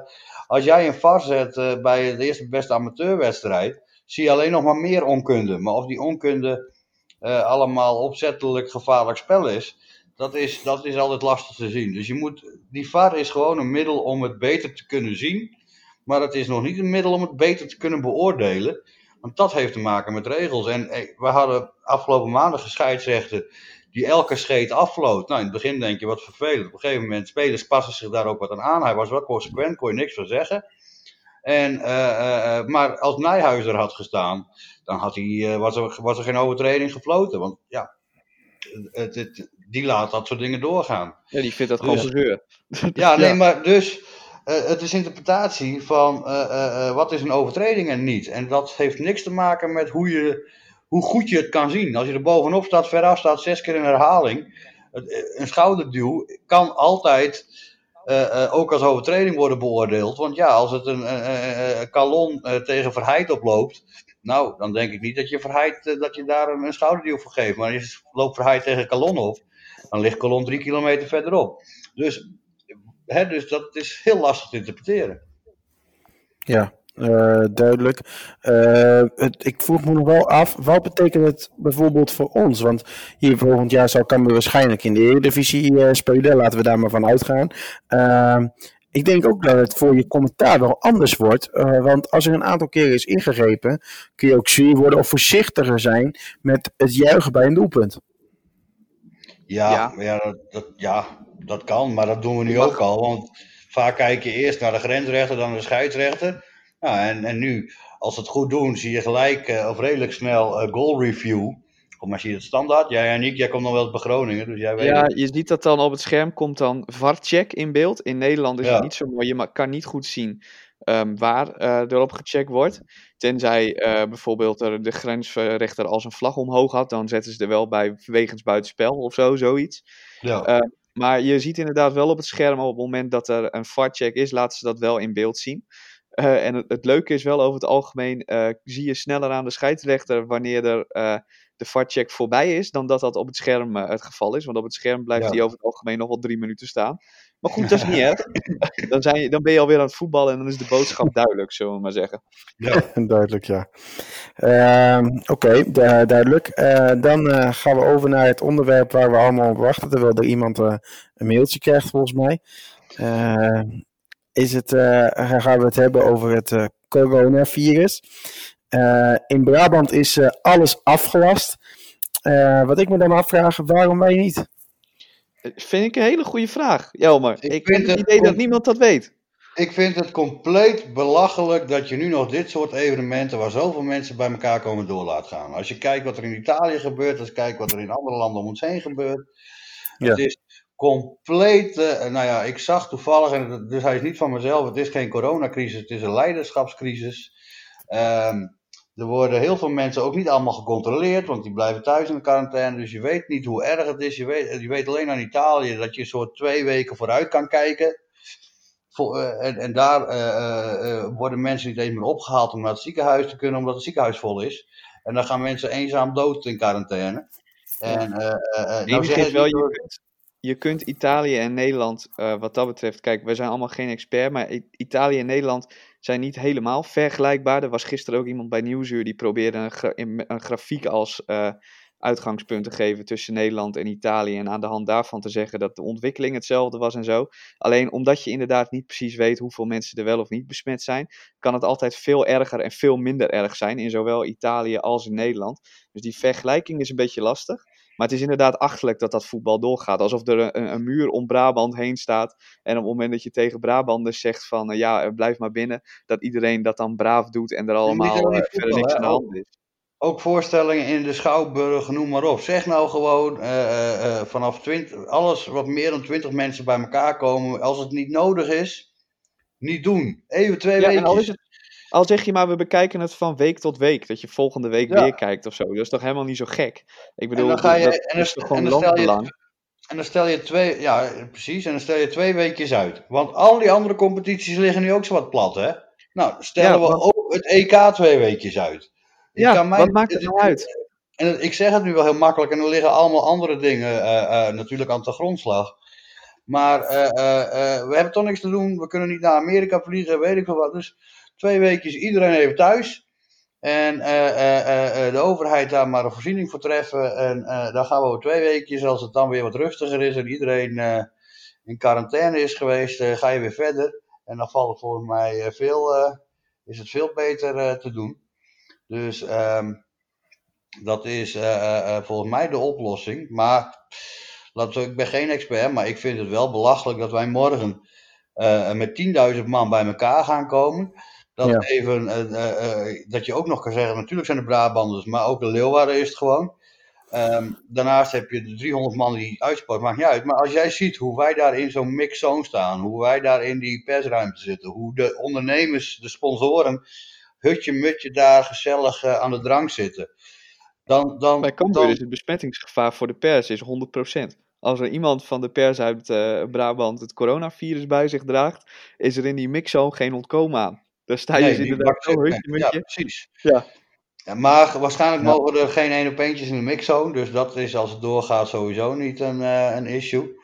als jij een VAR zet bij de eerste beste amateurwedstrijd, zie je alleen nog maar meer onkunde. Maar of die onkunde eh, allemaal opzettelijk gevaarlijk spel is, dat is, dat is altijd lastig te zien. Dus je moet, die VAR is gewoon een middel om het beter te kunnen zien. Maar het is nog niet een middel om het beter te kunnen beoordelen. Want dat heeft te maken met regels. En we hadden afgelopen maandag een scheidsrechter die elke scheet afvloot. Nou, in het begin denk je wat vervelend. Op een gegeven moment, spelers passen zich daar ook wat aan aan. Hij was wel consequent, kon je niks van zeggen. En, eh, eh, eh, maar als Nijhuis er had gestaan, dan had hij, was, er, was er geen overtreding gefloten. Want ja, het, het, die laat dat soort dingen doorgaan. Ja, die vindt dat gewoon Dus- gezeur. Ja, nee, maar dus eh, het is interpretatie van eh, eh, wat is een overtreding en niet. En dat heeft niks te maken met hoe, je, hoe goed je het kan zien. Als je er bovenop staat, veraf staat, zes keer in herhaling. Een schouderduw kan altijd ook als overtreding worden beoordeeld. Want ja, als het een, kalon tegen Verheid oploopt. Nou, dan denk ik niet dat je, Verheid, dat je daar een, een schouderduw voor geeft. Maar als je loopt Verheid tegen Kalon op, dan ligt Kalon drie kilometer verderop. Dus Hè, dus dat is heel lastig te interpreteren. Ja, eh, duidelijk. Eh, het, ik vroeg me nog wel af, wat betekent het bijvoorbeeld voor ons? Want hier volgend jaar zal Cambuur waarschijnlijk in de Eredivisie eh, spelen, laten we daar maar van uitgaan. Ik denk ook dat het voor je commentaar wel anders wordt, want als er een aantal keren is ingegrepen, kun je ook zuur worden of voorzichtiger zijn met het juichen bij een doelpunt. Ja, Ja. ja. dat, dat, ja, dat kan, maar dat doen we nu ook al. Want vaak kijk je eerst naar de grensrechter, dan de scheidsrechter. Nou, en, en nu, als ze het goed doen, zie je gelijk eh, of redelijk snel eh, goal review. Of maar zie je het standaard? Jij en ik, jij komt nog wel eens bij Groningen, dus jij weet Ja, het. je ziet dat dan op het scherm komt dan VAR-check in beeld. In Nederland is Ja. het niet zo mooi. Je kan niet goed zien ehm, waar eh erop gecheckt wordt. Tenzij eh, bijvoorbeeld er de grensrechter als een vlag omhoog had. Dan zetten ze er wel bij wegens buitenspel of zo, zoiets. Ja. Eh, Maar je ziet inderdaad wel op het scherm op het moment dat er een VAR-check is, laten ze dat wel in beeld zien. Eh, en het, het leuke is wel over het algemeen, zie je sneller aan de scheidsrechter wanneer er de VAR-check voorbij is, dan dat dat op het scherm eh, het geval is. Want op het scherm blijft Ja. hij over het algemeen nog wel drie minuten staan. Maar goed, dat is niet erg. Dan, zijn je, dan ben je alweer aan het voetballen en dan is de boodschap duidelijk, zullen we maar zeggen. ja. Duidelijk, ja. Ehm, Oké, du- duidelijk. Eh, dan eh, gaan we over naar het onderwerp waar we allemaal op wachten, terwijl er iemand een mailtje krijgt, volgens mij. Eh, is het, gaan we het hebben over het coronavirus. Eh, in Brabant is eh, alles afgelast. Eh, wat ik me dan afvraag, waarom wij niet? Vind ik een hele goede vraag, Jelmer. Ik Ik, vind heb het idee dat niemand dat weet. Ik vind het compleet belachelijk dat je nu nog dit soort evenementen waar zoveel mensen bij elkaar komen door laat gaan. Als je kijkt wat er in Italië gebeurt, als je kijkt wat er in andere landen om ons heen gebeurt. Ja. Het is compleet, eh, nou ja, ik zag toevallig, en dus hij is niet van mezelf, het is geen coronacrisis, het is een leiderschapscrisis. Ehm, er worden heel veel mensen ook niet allemaal gecontroleerd, want die blijven thuis in de quarantaine, dus je weet niet hoe erg het is. Je weet, je weet alleen aan Italië dat je een soort twee weken vooruit kan kijken. Voor, eh, en, en daar eh, eh, worden mensen niet eens meer opgehaald om naar het ziekenhuis te kunnen, omdat het ziekenhuis vol is. En dan gaan mensen eenzaam dood in quarantaine. En, nou Enige zeg is ik wel, je kunt, je kunt Italië en Nederland, wat dat betreft, kijk, wij zijn allemaal geen expert, maar Italië en Nederland zijn niet helemaal vergelijkbaar. Er was gisteren ook iemand bij Nieuwsuur die probeerde een, een grafiek als uh, uitgangspunt te geven tussen Nederland en Italië. En aan de hand daarvan te zeggen dat de ontwikkeling hetzelfde was en zo. Alleen omdat je inderdaad niet precies weet hoeveel mensen er wel of niet besmet zijn, kan het altijd veel erger en veel minder erg zijn in zowel Italië als in Nederland. Dus die vergelijking is een beetje lastig. Maar het is inderdaad achterlijk dat dat voetbal doorgaat. Alsof er een, een muur om Brabant heen staat. En op het moment dat je tegen Brabanders zegt van uh, ja, blijf maar binnen. Dat iedereen dat dan braaf doet en er allemaal uh, verder niks aan de hand is. Ook voorstellingen in de Schouwburg, noem maar op. Zeg nou gewoon vanaf 20, alles wat meer dan 20 mensen bij elkaar komen. Als het niet nodig is, niet doen. Even twee ja, weken. Al, zeg je maar, we bekijken het van week tot week. Dat je volgende week weer kijkt of zo. Dat is toch helemaal niet zo gek? Ik bedoel, en dan ga je, dat, en dan, is toch gewoon landbelang? En dan stel je twee, ja precies, en dan stel je twee weekjes uit. Want al die andere competities liggen nu ook zo wat plat, hè? Nou, stellen we ook het EK twee weekjes uit. Ja, wat maakt het nou uit? En ik zeg het nu wel heel makkelijk en er liggen allemaal andere dingen uh, uh, natuurlijk aan de grondslag. Maar uh, we hebben toch niks te doen, we kunnen niet naar Amerika vliegen, weet ik veel wat. Dus twee weekjes iedereen even thuis. En de overheid daar maar een voorziening voor treffen. En dan gaan we over twee weekjes, als het dan weer wat rustiger is en iedereen in quarantaine is geweest, ga je weer verder. En dan valt het volgens mij veel, is het veel beter te doen. Dus um, dat is volgens mij de oplossing. Maar we, ik ben geen expert, maar ik vind het wel belachelijk dat wij morgen met 10.000 man bij elkaar gaan komen. Dat, ja. even, dat je ook nog kan zeggen, natuurlijk zijn de Brabanders, maar ook de Leeuwarden is het gewoon. Um, daarnaast heb je de 300 man die uitsport, maakt niet uit. Maar als jij ziet hoe wij daar in zo'n mixzone staan, hoe wij daar in die persruimte zitten, hoe de ondernemers, de sponsoren hutje mutje daar gezellig uh, aan de drank zitten. Dan, dan, Bij Cambuur is het besmettingsgevaar voor de pers is 100%. Als er iemand van de pers uit uh, Brabant het coronavirus bij zich draagt, is er in die mixzone geen ontkomen aan. Daar sta je nee, dus inderdaad zo hutje. Ja, precies. Ja. Ja, maar waarschijnlijk ja. mogen er geen één op eentjes in de mixzone. Dus dat is als het doorgaat sowieso niet een, uh, een issue.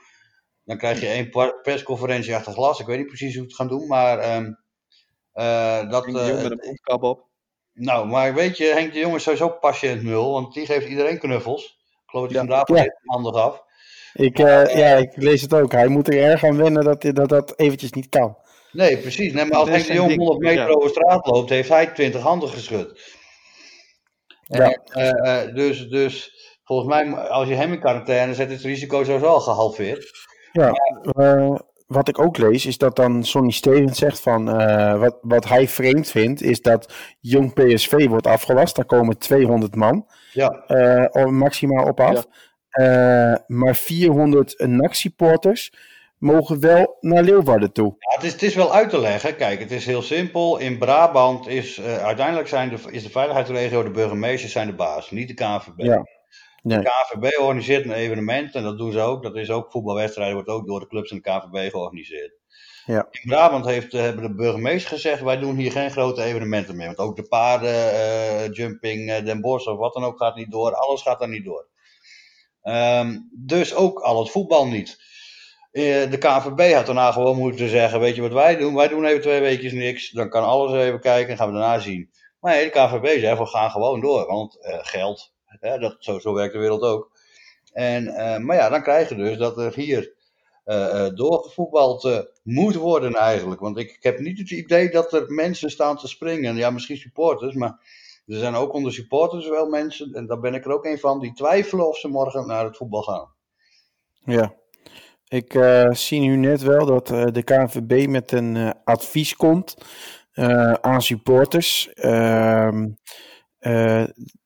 Dan krijg je één persconferentie achter glas. Ik weet niet precies hoe het gaan doen. Maar um, uh, dat, uh, met een mondkap op. Nou, maar weet je, Henk de Jong is sowieso patiënt nul, want die geeft iedereen knuffels. Ik geloof dat hij ja. vandaag ja. handig af. Ik, uh, ja, ik lees het ook. Hij moet er erg aan wennen dat, dat dat eventjes niet kan. Nee, precies. Nee, maar als Henk de Jong 100 meter ja. over straat loopt, heeft hij 20 handen geschud. Ja. En, dus, dus volgens mij, als je hem in quarantaine zet, is het risico sowieso al gehalveerd. Ja, maar, wat ik ook lees, is dat dan Sonny Stevens zegt van uh, wat, wat hij vreemd vindt, is dat jong PSV wordt afgelast. Daar komen 200 man ja. uh, maximaal op af. Ja. Uh, maar 400 NAC-supporters mogen wel naar Leeuwarden toe. Ja, het, is, het is wel uit te leggen. Kijk, het is heel simpel. In Brabant is uiteindelijk zijn de, is de veiligheidsregio, de burgemeesters zijn de baas, niet de KNVB. Ja. Nee. De KVB organiseert een evenement en dat doen ze ook. Dat is ook voetbalwedstrijden, wordt ook door de clubs en de KVB georganiseerd. Ja. In Brabant heeft, eh, hebben de burgemeester gezegd: wij doen hier geen grote evenementen meer. Want ook de paarden, uh, jumping, uh, Den Bosch of wat dan ook gaat niet door. Alles gaat er niet door. Um, dus ook al het voetbal niet. Uh, de KVB had daarna gewoon moeten zeggen: Weet je wat wij doen? Wij doen even twee weekjes niks. Dan kan alles even kijken en gaan we daarna zien. Maar nee, de KVB zei: We gaan gewoon door. Want geld, dat, zo, zo werkt de wereld ook. En, uh, maar ja, dan krijg je dus dat er hier doorgevoetbald moet worden eigenlijk. Want ik, ik, heb niet het idee dat er mensen staan te springen. Ja, misschien supporters, maar er zijn ook onder supporters wel mensen, en daar ben ik er ook een van, die twijfelen of ze morgen naar het voetbal gaan. Ja, ik zie nu net wel dat de KNVB met een advies komt aan supporters. Ehm,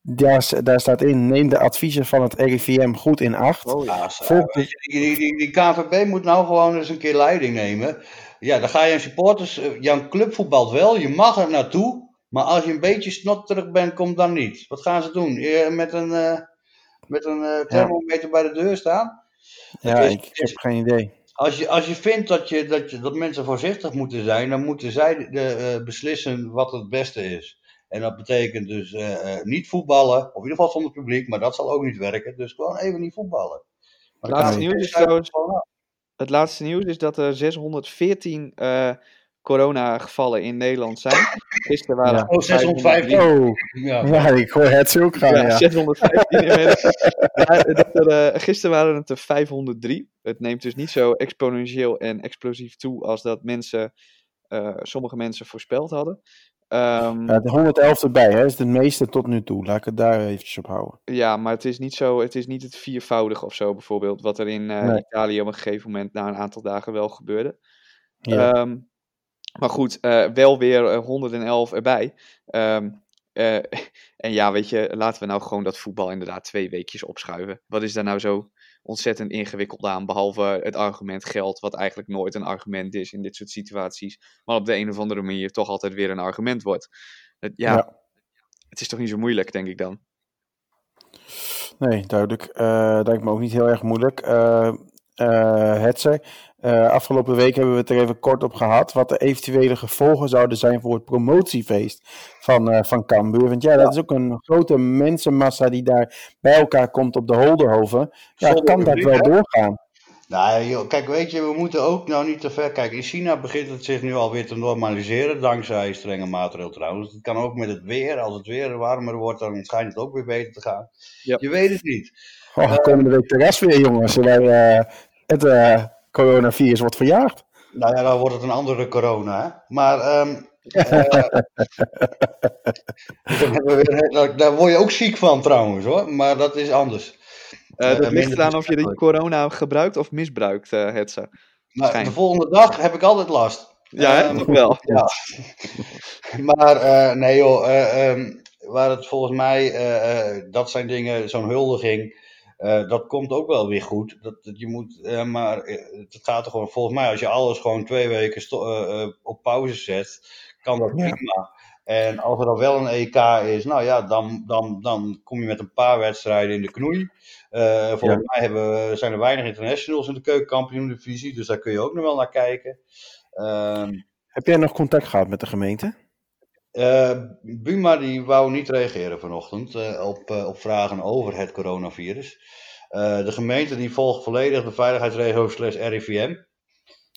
daar, daar, staat in, neem de adviezen van het RIVM goed in acht. Oh, ja, die, die, die, die, KVB moet nou gewoon eens een keer leiding nemen. Ja, dan ga je een supporters, jouw club voetbalt wel, je mag er naartoe. Maar als je een beetje snotterig bent, kom dan niet. Wat gaan ze doen? Met een, met een thermometer ja. bij de deur staan? Ja, is, ik, heb geen idee. Als je, als je vindt dat, je, dat, je, dat mensen voorzichtig moeten zijn, dan moeten zij de, beslissen wat het beste is. En dat betekent dus uh, niet voetballen, of in ieder geval zonder publiek, maar dat zal ook niet werken. Dus gewoon even niet voetballen. Het laatste, Nee. nieuws is trouwens, het laatste nieuws is dat er 614 eh corona-gevallen in Nederland zijn. Gisteren waren Ja. het Oh, 615. Oh, Ja. ja, ik hoor het zo ook gaan. Ja, Ja, 615 inmiddels. Ja, dat er, eh, gisteren waren het er 503. Het neemt dus niet zo exponentieel en explosief toe als dat mensen, eh, sommige mensen voorspeld hadden. Ehm, Ja, de 111 erbij, hè, is de meeste tot nu toe. Laat ik het daar eventjes op houden. Ja, maar het is niet zo, het is niet het viervoudige of zo bijvoorbeeld, wat er in eh, Nee. Italië op een gegeven moment na een aantal dagen wel gebeurde. Ja. Ehm, maar goed, eh, wel weer eh, 111 erbij. Ehm, eh, en ja, weet je, laten we nou gewoon dat voetbal inderdaad twee weekjes opschuiven. Wat is daar nou zo ontzettend ingewikkeld aan, behalve het argument geld, wat eigenlijk nooit een argument is in dit soort situaties, maar op de een of andere manier toch altijd weer een argument wordt. Het- ja, Ja. het is toch niet zo moeilijk, denk ik dan. Nee, duidelijk. Eh lijkt me ook niet heel erg moeilijk. Eh eh, Hetze, eh, afgelopen week hebben we het er even kort op gehad. Wat de eventuele gevolgen zouden zijn voor het promotiefeest van, eh van Cambuur. Want ja, dat is ook een grote mensenmassa die daar bij elkaar komt op de Holderhoven. Ja, Zonder kan dat wel hè? doorgaan? Nou, joh, kijk, weet je, we moeten ook nou niet te ver kijken. In China begint het zich nu alweer te normaliseren, dankzij strenge maatregelen trouwens. Het kan ook met het weer. Als het weer warmer wordt, dan schijnt het ook weer beter te gaan. Ja. Je weet het niet. Oh, komende week terras weer, jongens. Waar eh, het eh, coronavirus wordt verjaagd. Nou ja, dan wordt het een andere corona, hè. Maar, ehm, eh, weer- daar- word je ook ziek van trouwens, hoor. Maar dat is anders. Eh, Eh, dat ligt minder eraan of je de besmettelijk. corona gebruikt of misbruikt, eh Hetze. Schijn. de volgende dag heb ik altijd last. Ja, hè? Nog wel. Ja. maar eh, nee joh, eh, ehm, waar het volgens mij, eh, eh, dat zijn dingen, zo'n huldiging, eh, dat komt ook wel weer goed. Dat, dat je moet, eh, maar eh, het gaat er gewoon, volgens mij als je alles gewoon twee weken op pauze zet, kan dat Ja. prima. En als er dan wel een EK is, nou ja, dan, dan, dan kom je met een paar wedstrijden in de knoei. Volgens mij hebben, zijn er weinig internationals in de keukenkampioen-divisie, dus daar kun je ook nog wel naar kijken. Ehm Heb jij nog contact gehad met de gemeente? Eh, Buma die wou niet reageren vanochtend eh, op, eh, op vragen over het coronavirus. De gemeente die volgt volledig de veiligheidsregio slash RIVM.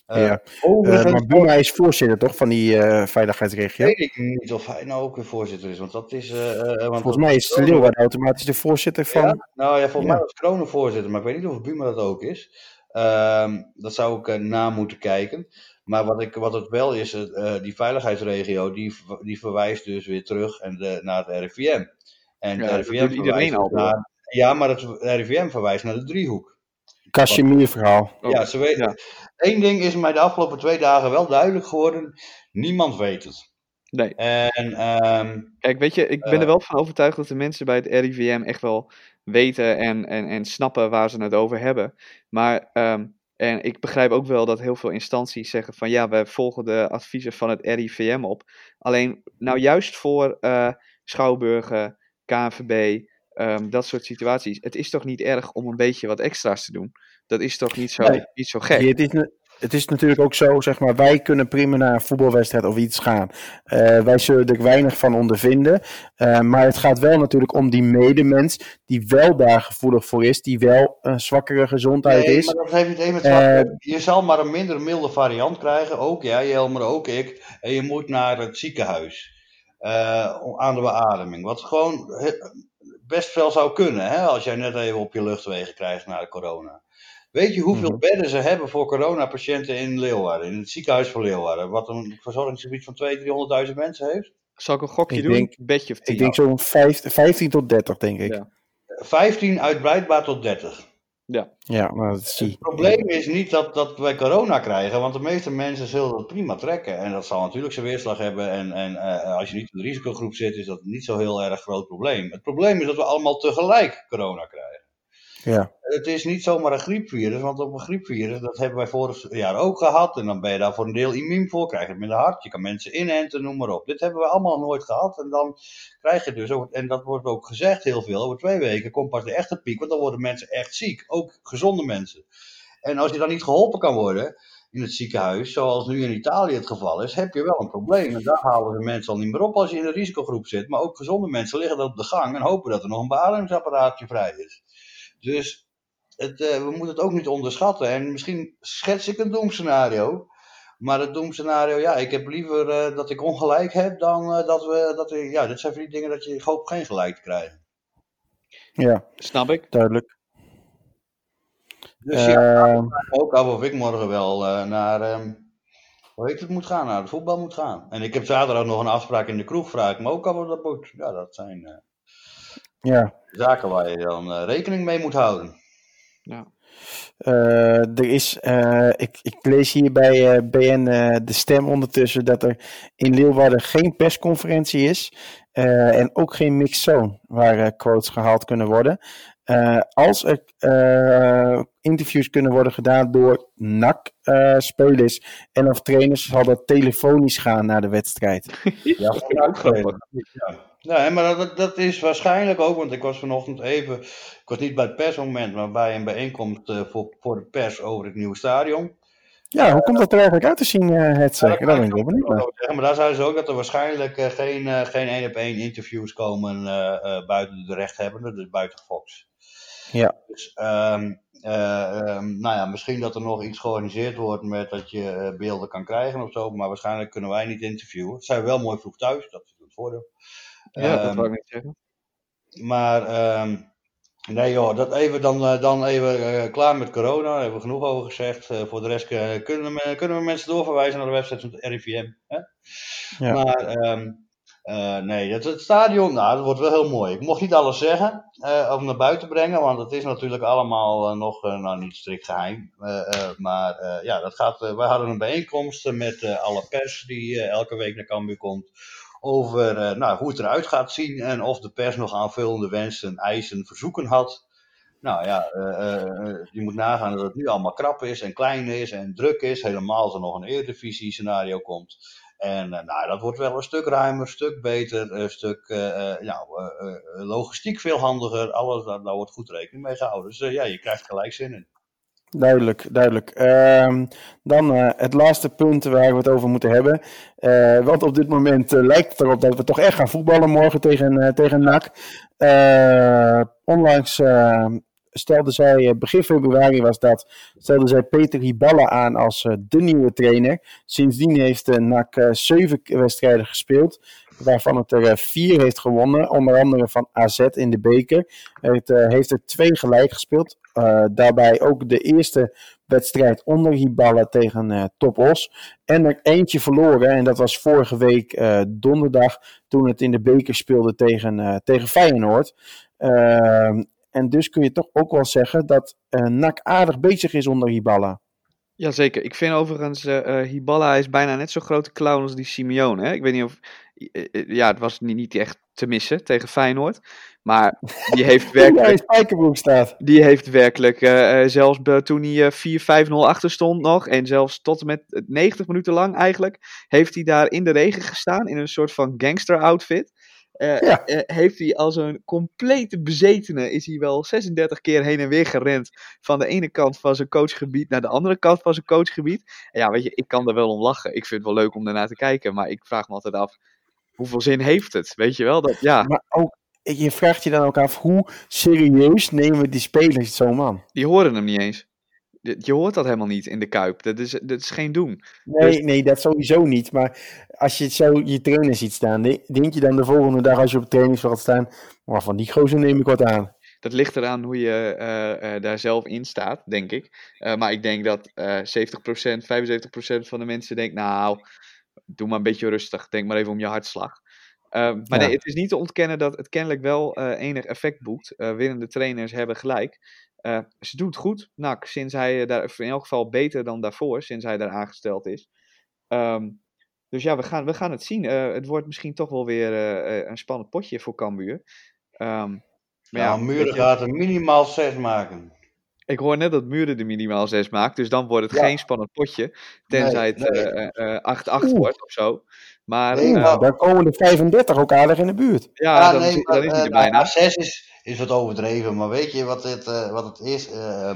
Ja. overigens maar Buma is voorzitter toch van die veiligheidsregio? weet ik niet of hij nou ook weer voorzitter is, want dat is... want Volgens mij is Leeuwarden automatisch de voorzitter van... Ja? Nou ja, volgens Ja. mij was Kronen voorzitter, maar ik weet niet of Buma dat ook is. Ehm, dat zou ik na moeten kijken. Maar wat, ik, wat het wel is, eh, die veiligheidsregio, die, die verwijst dus weer terug en de, naar het RIVM. En Ja, het dat RIVM doet iedereen verwijst al, naar, Ja, maar het RIVM verwijst naar de driehoek. Kashmir verhaal. Oh, ja, ze weten. ja. Eén ding is mij de afgelopen twee dagen wel duidelijk geworden. Niemand weet het. Nee. En ehm, Kijk, weet je, ik ben Eh. er wel van overtuigd dat de mensen bij het RIVM echt wel weten en, en, en snappen waar ze het over hebben. Maar, ehm, en ik begrijp ook wel dat heel veel instanties zeggen van ja, we volgen de adviezen van het RIVM op. Alleen, nou juist voor eh, Schouwburgen, KNVB, ehm, dat soort situaties. Het is toch niet erg om een beetje wat extra's te doen? Dat is toch niet zo, Nee. niet zo gek? Het, is, het is natuurlijk ook zo, zeg maar, wij kunnen prima naar een voetbalwedstrijd of iets gaan. Eh, wij zullen er weinig van ondervinden. Eh, maar het gaat wel natuurlijk om die medemens die wel daar gevoelig voor is, die wel een zwakkere gezondheid Nee, is. maar dat heeft niet met Eh, Je zal maar een minder milde variant krijgen. Ook jij, Jelmer, ook ik. En je moet naar het ziekenhuis. aan de beademing. Wat gewoon best wel zou kunnen. Hè, als jij net even op je luchtwegen krijgt na de corona. Weet je hoeveel Mhm. bedden ze hebben voor coronapatiënten in Leeuwarden? In het ziekenhuis van Leeuwarden. Wat een verzorgingsgebied van 200.000, 300.000 mensen heeft. Zal ik een gokje Ik doen? denk- Bedje of tien? Ik denk zo'n vijf- 15 tot 30, denk ik. Ja. Ja, 15 uitbreidbaar tot 30. maar dat zie Het probleem is niet dat, dat wij corona krijgen, want de meeste mensen zullen dat prima trekken. En dat zal natuurlijk zijn weerslag hebben. En, en eh, als je niet in de risicogroep zit, is dat niet zo heel erg groot probleem. Het probleem is dat we allemaal tegelijk corona krijgen. Ja. Het is niet zomaar een griepvirus, want op een griepvirus, dat hebben wij vorig jaar ook gehad. En dan ben je daar voor een deel immuun voor, krijg je het minder hard. Je kan mensen inenten, noem maar op. Dit hebben we allemaal nooit gehad. En dan krijg je dus, en dat wordt ook gezegd heel veel, over twee weken komt pas de echte piek, want dan worden mensen echt ziek. Ook gezonde mensen. En als je dan niet geholpen kan worden in het ziekenhuis, zoals nu in Italië het geval is, heb je wel een probleem. En daar halen de mensen al niet meer op als je in een risicogroep zit. Maar ook gezonde mensen liggen dan op de gang en hopen dat er nog een beademingsapparaatje vrij is. Dus het, we moeten het ook niet onderschatten. En misschien schets ik een doemscenario. Maar het doemscenario, ja, ik heb liever dat ik ongelijk heb dan dat we, dat we, ja, dit zijn van die dingen dat je, ik hoop geen gelijk te krijgen. Ja, snap ik. Duidelijk. Dus ja, ook af of ik morgen wel naar, um, hoe heet het, moet gaan, naar de voetbal moet gaan. En ik heb zaterdag nog een afspraak in de kroeg, vraag ik me ook af of dat moet. Ja, dat zijn uh, ja. zaken waar je dan uh, rekening mee moet houden. Ja. Uh, er is, ik, ik, lees hier bij BN de stem ondertussen dat er in Leeuwarden geen persconferentie is. en ook geen mixzone waar quotes gehaald kunnen worden. Uh, als er uh, interviews kunnen worden gedaan door NAC-spelers uh, en of trainers, zal dat telefonisch gaan naar de wedstrijd. ja, dat is ook grappig. Ja. Ja, maar dat, dat is waarschijnlijk ook, want ik was vanochtend even, ik was niet bij het persmoment, maar bij een bijeenkomst voor, voor de pers over het nieuwe stadion. Ja, hoe komt dat er eigenlijk uit te zien, het zeggen? Ja, dat ben ik wel benieuwd Maar daar zeiden ze ook dat er waarschijnlijk geen één op één interviews komen buiten de rechthebbenden, dus buiten Fox. Ja. Dus, um, uh, um, nou ja, misschien dat er nog iets georganiseerd wordt met dat je beelden kan krijgen of zo, maar waarschijnlijk kunnen wij niet interviewen. Zijn we wel mooi vroeg thuis, dat is het voordeel. Ja, dat wou ik niet zeggen. Maar nee joh, dat even dan, uh, dan even uh, klaar met corona, daar hebben we genoeg over gezegd. Uh, voor de rest kunnen, we, kunnen we mensen doorverwijzen naar de website van het RIVM. Hè? Ja. Maar uh, nee, het, het, stadion, nou, dat wordt wel heel mooi. Ik mocht niet alles zeggen uh, om naar buiten brengen, want het is natuurlijk allemaal uh, nog nou, niet strikt geheim. maar ja, dat gaat, we hadden een bijeenkomst met alle pers die elke week naar Cambuur komt. Over nou, hoe het eruit gaat zien en of de pers nog aanvullende wensen, eisen, verzoeken had. Nou ja, je moet nagaan dat het nu allemaal krap is en klein is en druk is. Helemaal als er nog een Eredivisie scenario komt. En uh, nou, dat wordt wel een stuk ruimer, een stuk beter, een stuk uh, logistiek veel handiger. Alles, daar, daar wordt goed rekening mee gehouden. Dus ja, je krijgt gelijk zin in. Duidelijk, duidelijk. Uh, dan uh, het laatste punt waar we het over moeten hebben. Uh, want op dit moment lijkt het erop dat we toch echt gaan voetballen morgen tegen, tegen NAC. onlangs stelde zij, eh, begin februari was dat, stelde zij Peter Hiballa aan als de nieuwe trainer. Sindsdien heeft NAC zeven wedstrijden gespeeld, waarvan het er vier heeft gewonnen. Onder andere van AZ in de beker. Het heeft er twee gelijk gespeeld. daarbij ook de eerste wedstrijd onder Hiballa tegen Os. En er eentje verloren, en dat was vorige week donderdag, toen het in de beker speelde tegen, tegen Feyenoord. Uh, en dus kun je toch ook wel zeggen dat uh, NAC aardig bezig is onder Hiballa. Jazeker. Ik vind overigens, uh, Hiballa is bijna net zo grote clown als die Simeone. Hè? Ik weet niet of... Ja, het was niet, niet echt te missen tegen Feyenoord. Maar die heeft werkelijk... staat. Die heeft werkelijk, uh, zelfs toen hij 4-5-0 achter stond nog... en zelfs tot en met 90 minuten lang eigenlijk... heeft hij daar in de regen gestaan in een soort van gangster outfit... Uh, ja. uh, heeft hij als een complete bezetene, is hij wel 36 keer heen en weer gerend van de ene kant van zijn coachgebied naar de andere kant van zijn coachgebied. En ja, weet je, ik kan er wel om lachen. Ik vind het wel leuk om daarnaar te kijken, maar ik vraag me altijd af, hoeveel zin heeft het? Weet je wel? Dat, ja. Maar ook, je vraagt je dan ook af, hoe serieus nemen we die spelers zo'n man? Die horen hem niet eens. Je hoort dat helemaal niet in de Kuip. Dat is, dat is geen doen. Nee, dus... nee, dat sowieso niet. Maar als je zo je trainer ziet staan, denk je dan de volgende dag als je op het trainingsveld staan, maar van die gozer neem ik wat aan. Dat ligt eraan hoe je uh, uh, daar zelf in staat, denk ik. Uh, maar ik denk dat 70%, 75% van de mensen denkt, nou, doe maar een beetje rustig. Denk maar even om je hartslag. maar ja. nee, het is niet te ontkennen dat het kennelijk wel enig effect boekt. winnende trainers hebben gelijk. Uh, ze doet goed, NAC, sinds hij daar in elk geval beter dan daarvoor, sinds hij daar aangesteld is. Um, dus ja, we gaan, we gaan het zien. Uh, het wordt misschien toch wel weer uh, een spannend potje voor Cambuur. Um, maar ja, ja Muren gaat er minimaal 6 maken. Ik hoor net dat Muren de minimaal 6 maakt, dus dan wordt het ja. geen spannend potje. Tenzij het 8-8 wordt of zo. Maar, nee, maar dan komen de 35 ook aardig in de buurt. Ja, ja dan, nee, is, dan is hij er bijna. 6 is, is wat overdreven, maar weet je wat het, uh, wat het is? Uh,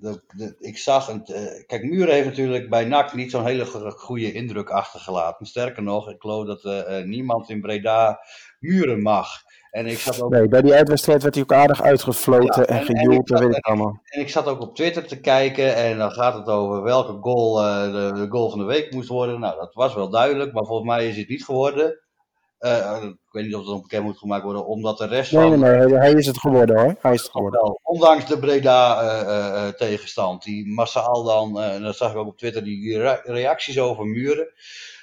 de, de, ik zag, een, uh, kijk, Muren heeft natuurlijk bij NAC niet zo'n hele goede indruk achtergelaten. Sterker nog, ik geloof dat niemand in Breda Muren mag. En ik zat ook, Nee, bij die uitwedstrijd werd hij ook aardig uitgefloten Ja, en en- en gejoeld, ik dat zat- weet ik allemaal. en ik zat ook op Twitter te kijken en dan gaat het over welke goal eh, de, de goal van de week moest worden. Nou, dat was wel duidelijk, maar volgens mij is het niet geworden. Eh, ik weet niet of het nog bekend moet gemaakt worden, omdat de rest Nee, van... nee, nee, hij- hij is het geworden hoor. Hij is het geworden. Wel, ondanks de Breda eh, eh, eh, tegenstand, die massaal dan, eh, en dat zag ik ook op Twitter, die rea- reacties over Muren.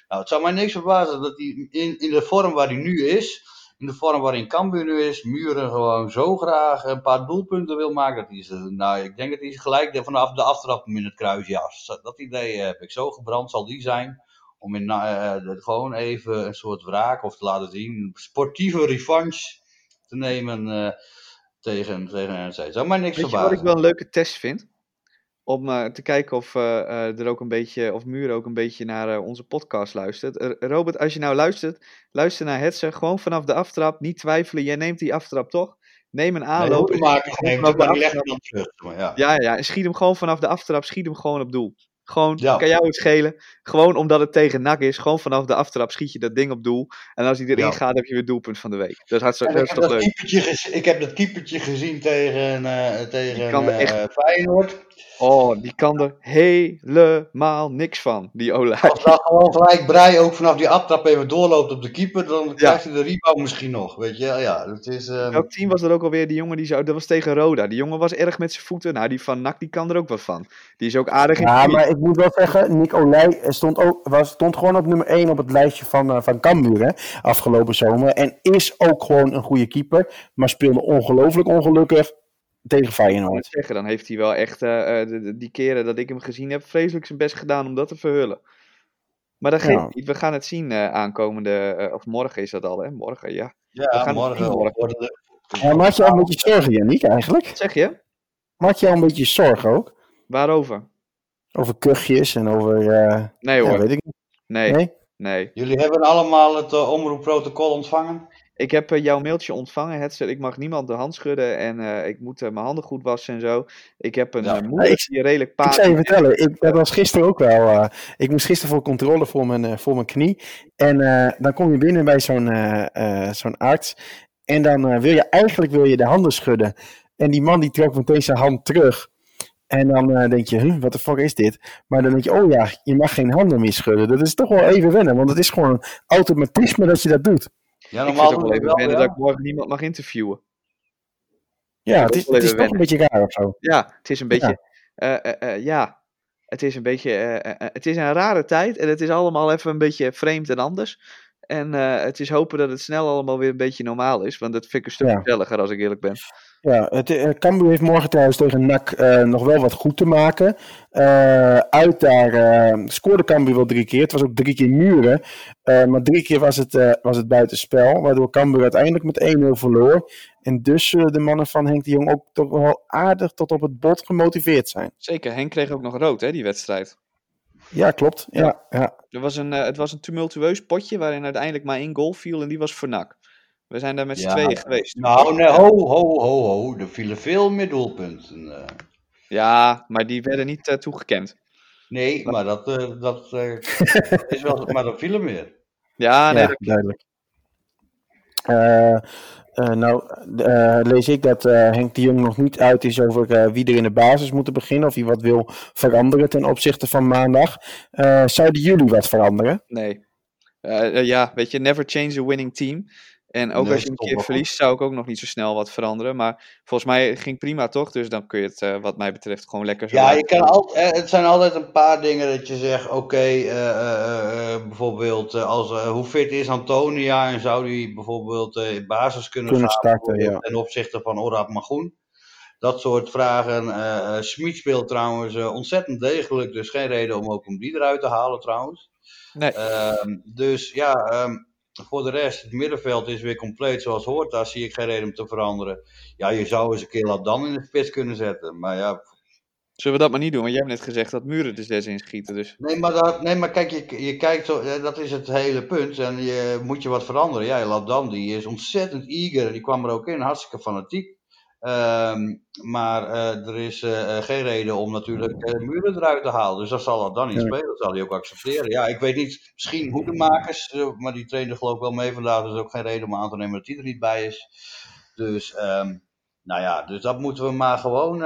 Nou, het zou mij niks verbazen dat hij in, in de vorm waar hij nu is, in de vorm waarin Cambuur nu is, Muren gewoon zo graag een paar doelpunten wil maken. Dat hij nou, ik denk dat hij gelijk vanaf de aftrap in het kruis jas. Dat idee heb ik zo gebrand, zal die zijn. Om in, eh, de- gewoon even een soort wraak of te laten zien, een sportieve revanche te nemen eh, tegen, tegen NEC. Zou mij niks Weet je verbazen. wat ik wel een leuke test vind? Om eh, te kijken of, eh, er ook een beetje, of Muur ook een beetje naar onze podcast luistert. Robert, als je nou luistert, luister naar Hetzer. Gewoon vanaf de aftrap, niet twijfelen. Jij neemt die aftrap toch? Neem een Nee, aanloop. en nee, maar de aftrap. hem dan terug. Maar ja. Ja, ja, ja. En schiet hem gewoon vanaf de aftrap, schiet hem gewoon op doel. Gewoon, Ja. kan jou het schelen. Gewoon omdat het tegen NAC is. Gewoon vanaf de aftrap schiet je dat ding op doel. En als hij erin Ja. gaat, heb je weer doelpunt van de week. Dat is, hartstikke, ik, is heb leuk. ik heb dat keepertje gezien tegen, eh tegen kan er eh, echt- Feyenoord. Oh, die kan er helemaal niks van, die Olij. Als dat gewoon gelijk Brei ook vanaf die aftrap even doorloopt op de keeper, dan krijgt hij de rebound misschien nog. Weet je, ja, dat is... ehm, Welk team was er ook alweer? Die jongen die zou, dat was tegen Roda. Die jongen was erg met zijn voeten. Nou, die van NAC, die kan er ook wat van. Die is ook aardig in maar ik moet wel zeggen, Nick Olij stond, ook, was, stond gewoon op nummer 1 op het lijstje van, eh van Cambuur hè, afgelopen zomer. En is ook gewoon een goede keeper, maar speelde ongelooflijk ongelukkig tegen Ik Feyenoord. zeggen, dan heeft hij wel echt eh, eh, de- de- die keren dat ik hem gezien heb, vreselijk zijn best gedaan om dat te verhullen. Maar dat geeft Ja. niet. We gaan het zien eh, aankomende, eh, of morgen is dat al, hè? Morgen, ja. we ja, gaan het morgen morgen. de... Ja, maak je al een beetje zorgen, Yannick, eigenlijk? Wat zeg je? Maak je al een beetje zorgen ook? Waarover? Over kuchjes en over... eh, Nee ja, hoor, weet ik niet. nee, Nee? nee. Jullie hebben allemaal het uh, omroepprotocol ontvangen? Ik heb eh, jouw mailtje ontvangen, Hetzer. Ik mag niemand de hand schudden en eh, ik moet eh, mijn handen goed wassen en zo. Ik heb een Ja. eh, moeder Ik- die redelijk Ik paard zou je vertellen, ik, dat was gisteren ook wel. eh, ik moest gisteren voor controle voor mijn, eh, voor mijn knie. En eh, dan kom je binnen bij zo'n eh, eh, zo'n arts. En dan eh, wil je eigenlijk wil je de handen schudden. En die man die trok meteen zijn hand terug. En dan eh, denk je, huh, wat de fuck is dit? Maar dan denk je, oh ja, je mag geen handen meer schudden. Dat is toch wel even wennen, want het is gewoon een automatisme dat je dat doet. Ja, Ik normaal doe wel ik even wel, wennen ja. dat ik morgen niemand mag interviewen. Ja, het is het is toch een beetje raar of zo. Ja, het is een beetje. eh, eh, eh, ja, het is een beetje. het is een rare tijd en het is allemaal even een beetje vreemd en anders. En eh, het is hopen dat het snel allemaal weer een beetje normaal is. Want dat vind ik een stuk Ja. gezelliger als ik eerlijk ben. Ja, het, eh, Cambuur heeft morgen trouwens tegen NAC eh, nog wel wat goed te maken. Eh, uit daar scoorde Cambuur wel drie keer. Het was ook drie keer muren. Maar drie keer was het, was het buitenspel. Waardoor Cambuur uiteindelijk met 1-0 verloor. En dus zullen de mannen van Henk de Jong ook toch wel aardig tot op het bot gemotiveerd zijn. Zeker, Henk kreeg ook nog rood, hè, die wedstrijd. Ja, klopt. Ja, ja. Er was een, het was een tumultueus potje waarin uiteindelijk maar één goal viel en die was voor NAC. We zijn daar met z'n Ja, tweeën geweest. Nou, nee, ho, ho, ho, ho. Er vielen veel meer doelpunten. eh. Ja, maar die werden niet eh, toegekend. nee, maar dat, eh, dat eh, is wel... Maar er vielen meer. Ja, nee, ja, dat- duidelijk. Eh, eh, nou, lees ik dat eh, Henk de Jong nog niet uit is over eh, wie er in de basis moet beginnen. Of hij wat wil veranderen ten opzichte van maandag. Eh, zouden jullie wat veranderen? nee. Ja, weet je, never change a winning team. En ook Nee, als je een keer verliest, zou ik ook nog niet zo snel wat veranderen. Maar volgens mij ging prima toch? Dus dan kun je het, eh, wat mij betreft, gewoon lekker zo Ja, je kan al, eh, het zijn altijd een paar dingen dat je zegt, oké, eh, eh, eh, bijvoorbeeld als, hoe fit is Antonia en zou die bijvoorbeeld eh, in basis kunnen, Kunnen starten, ja. ten opzichte van Orad Magoen. Dat soort vragen. Smit speelt trouwens ontzettend degelijk, dus geen reden om ook om die eruit te halen trouwens. Nee. Ehm, dus ja, ehm, voor de rest, het middenveld is weer compleet zoals hoort. Daar zie ik geen reden om te veranderen. Ja, je zou eens een keer Ladan in de spits kunnen zetten. Maar ja, Zullen we dat maar niet doen? Want jij hebt net gezegd dat muren er zes in schieten. Dus Nee, maar, dat, nee, maar kijk, je, je kijkt zo, dat is het hele punt. En je moet je wat veranderen. Ja, Ladan, die is ontzettend eager. Die kwam er ook in, hartstikke fanatiek. Ehm, maar eh, er is eh, eh, geen reden om natuurlijk uh, muren eruit te halen. Dus dat zal dat dan niet spelen. Dat zal hij ook accepteren. Ja, ik weet niet. Misschien hoedemakers. maar die trainer geloof ik wel mee vandaag. Dus ook geen reden om aan te nemen dat hij er niet bij is. Dus, ehm, nou ja. Dus dat moeten we maar gewoon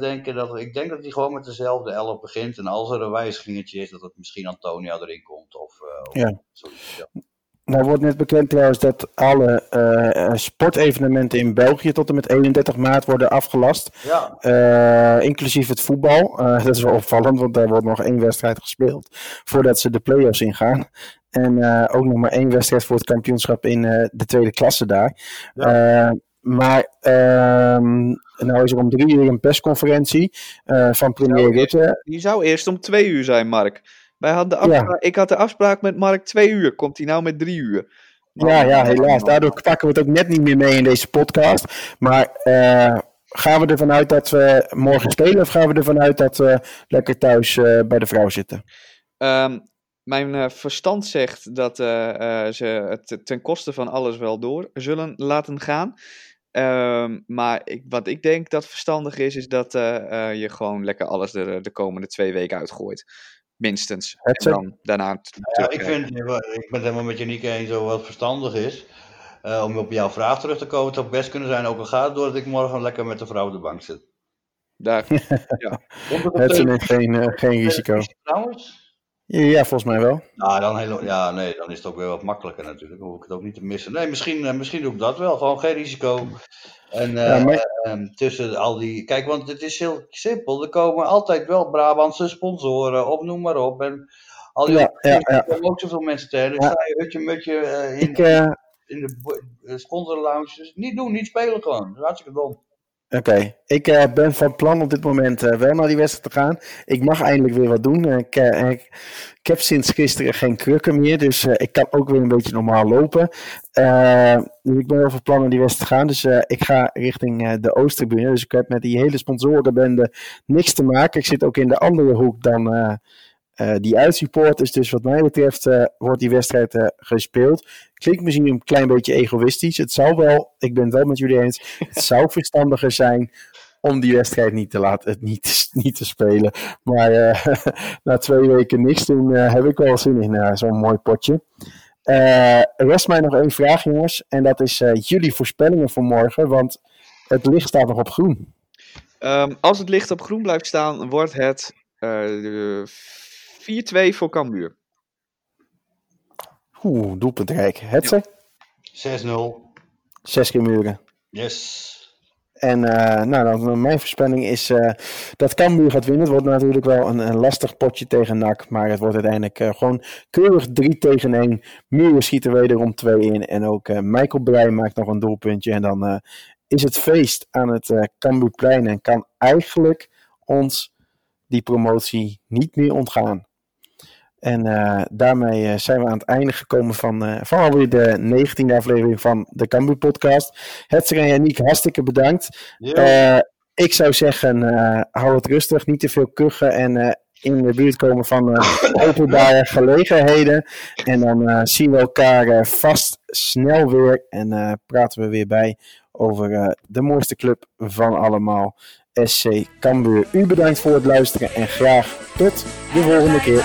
denken. Dat, ik denk dat hij gewoon met dezelfde elf begint. En als er een wijzigingetje is, dat het misschien Antonia erin komt. Of, Ja. zoiets. Ja. Nou wordt net bekend trouwens dat alle eh, sportevenementen in België tot en met 31 maart worden afgelast. ja. Eh, inclusief het voetbal. Eh, dat is wel opvallend, want daar wordt nog één wedstrijd gespeeld voordat ze de play-offs ingaan. En ook nog maar één wedstrijd voor het kampioenschap in de tweede klasse daar. Maar ehm, nou is er om drie uur een persconferentie van premier Rutte. Die zou eerst om twee uur zijn, Mark. Wij hadden de afspraak, Ik had de afspraak met Mark twee uur. Komt hij nou met drie uur? Ja, ja, helaas. Daardoor pakken we het ook net niet meer mee in deze podcast. Maar eh, gaan we ervan uit dat we morgen spelen of gaan we ervan uit dat we lekker thuis eh, bij de vrouw zitten? Ehm, mijn eh, verstand zegt dat ze het ten koste van alles wel door zullen laten gaan. Ehm, maar ik, wat ik denk dat verstandig is, is dat je gewoon lekker alles er de komende twee weken uitgooit. Minstens. Het en dan daarna t- Ja, ik, terugkijken. vind, ik ben het helemaal met je niet eens over wat verstandig is. Eh, om op jouw vraag terug te komen, het zou best kunnen zijn, ook al gaat het doordat ik morgen lekker met de vrouw op de bank zit. Daar, Komt het is geen, eh, geen risico. Trouwens? Ja, volgens mij wel. Nou, dan heel, ja, nee, dan is het ook weer wat makkelijker natuurlijk. Dan hoef ik het ook niet te missen. Nee, misschien, eh, misschien doe ik dat wel. Gewoon geen risico. En eh, Ja, maar- ehm, tussen al die... Kijk, want het is heel simpel. Er komen altijd wel Brabantse sponsoren of noem maar op. En al die Ja, ja, ja. komen ook zoveel mensen tegen. Ik Ja. sta je hutje mutje eh, in, Ik, in de sponsorlounge. Dus niet doen, niet spelen gewoon. Dat is hartstikke dom. Oké, ik eh, ben van plan op dit moment eh, wel naar die wedstrijd te gaan. Ik mag eindelijk weer wat doen. Ik, eh, heb sinds gisteren geen krukken meer, dus ik kan ook weer een beetje normaal lopen. Dus ik ben wel van plan naar die wedstrijd te gaan. Dus ik ga richting de Oosttribune. Dus ik heb met die hele sponsorenbende niks te maken. Ik zit ook in de andere hoek dan eh, die uitsupporters. Dus wat mij betreft eh, wordt die wedstrijd eh, gespeeld. Klinkt misschien een klein beetje egoïstisch. Het zou wel, ik ben het wel met jullie eens, het zou verstandiger zijn om die wedstrijd niet te laten, het niet, niet te spelen. Maar na twee weken niks doen heb ik wel zin in zo'n mooi potje. Rest mij nog één vraag, jongens. En dat is jullie voorspellingen voor morgen. Want het licht staat nog op groen. Ehm, als het licht op groen blijft staan, wordt het 4-2 voor Cambuur. Oeh, doelpuntrijk. Hetze, 6-0. zes keer muren. Yes. En eh, nou, dan, mijn voorspelling is eh, dat Cambuur gaat winnen. Het wordt natuurlijk wel een, een lastig potje tegen NAC. Maar het wordt uiteindelijk eh, gewoon keurig 3 tegen 1. Muren schiet er wederom 2 in. En ook eh, Michael Breij maakt nog een doelpuntje. En dan eh, is het feest aan het eh Cambuurplein. En kan eigenlijk ons die promotie niet meer ontgaan. En eh, daarmee eh, zijn we aan het einde gekomen van, eh, van alweer de 19e aflevering van de Cambuur podcast. Hetzer en Janiek, hartstikke bedankt. Ik zou zeggen, hou het rustig, niet te veel kuchen en in de buurt komen van openbare gelegenheden. En dan zien we elkaar vast snel weer en praten we weer bij over de mooiste club van allemaal, SC Cambuur. U bedankt voor het luisteren en graag tot de volgende keer.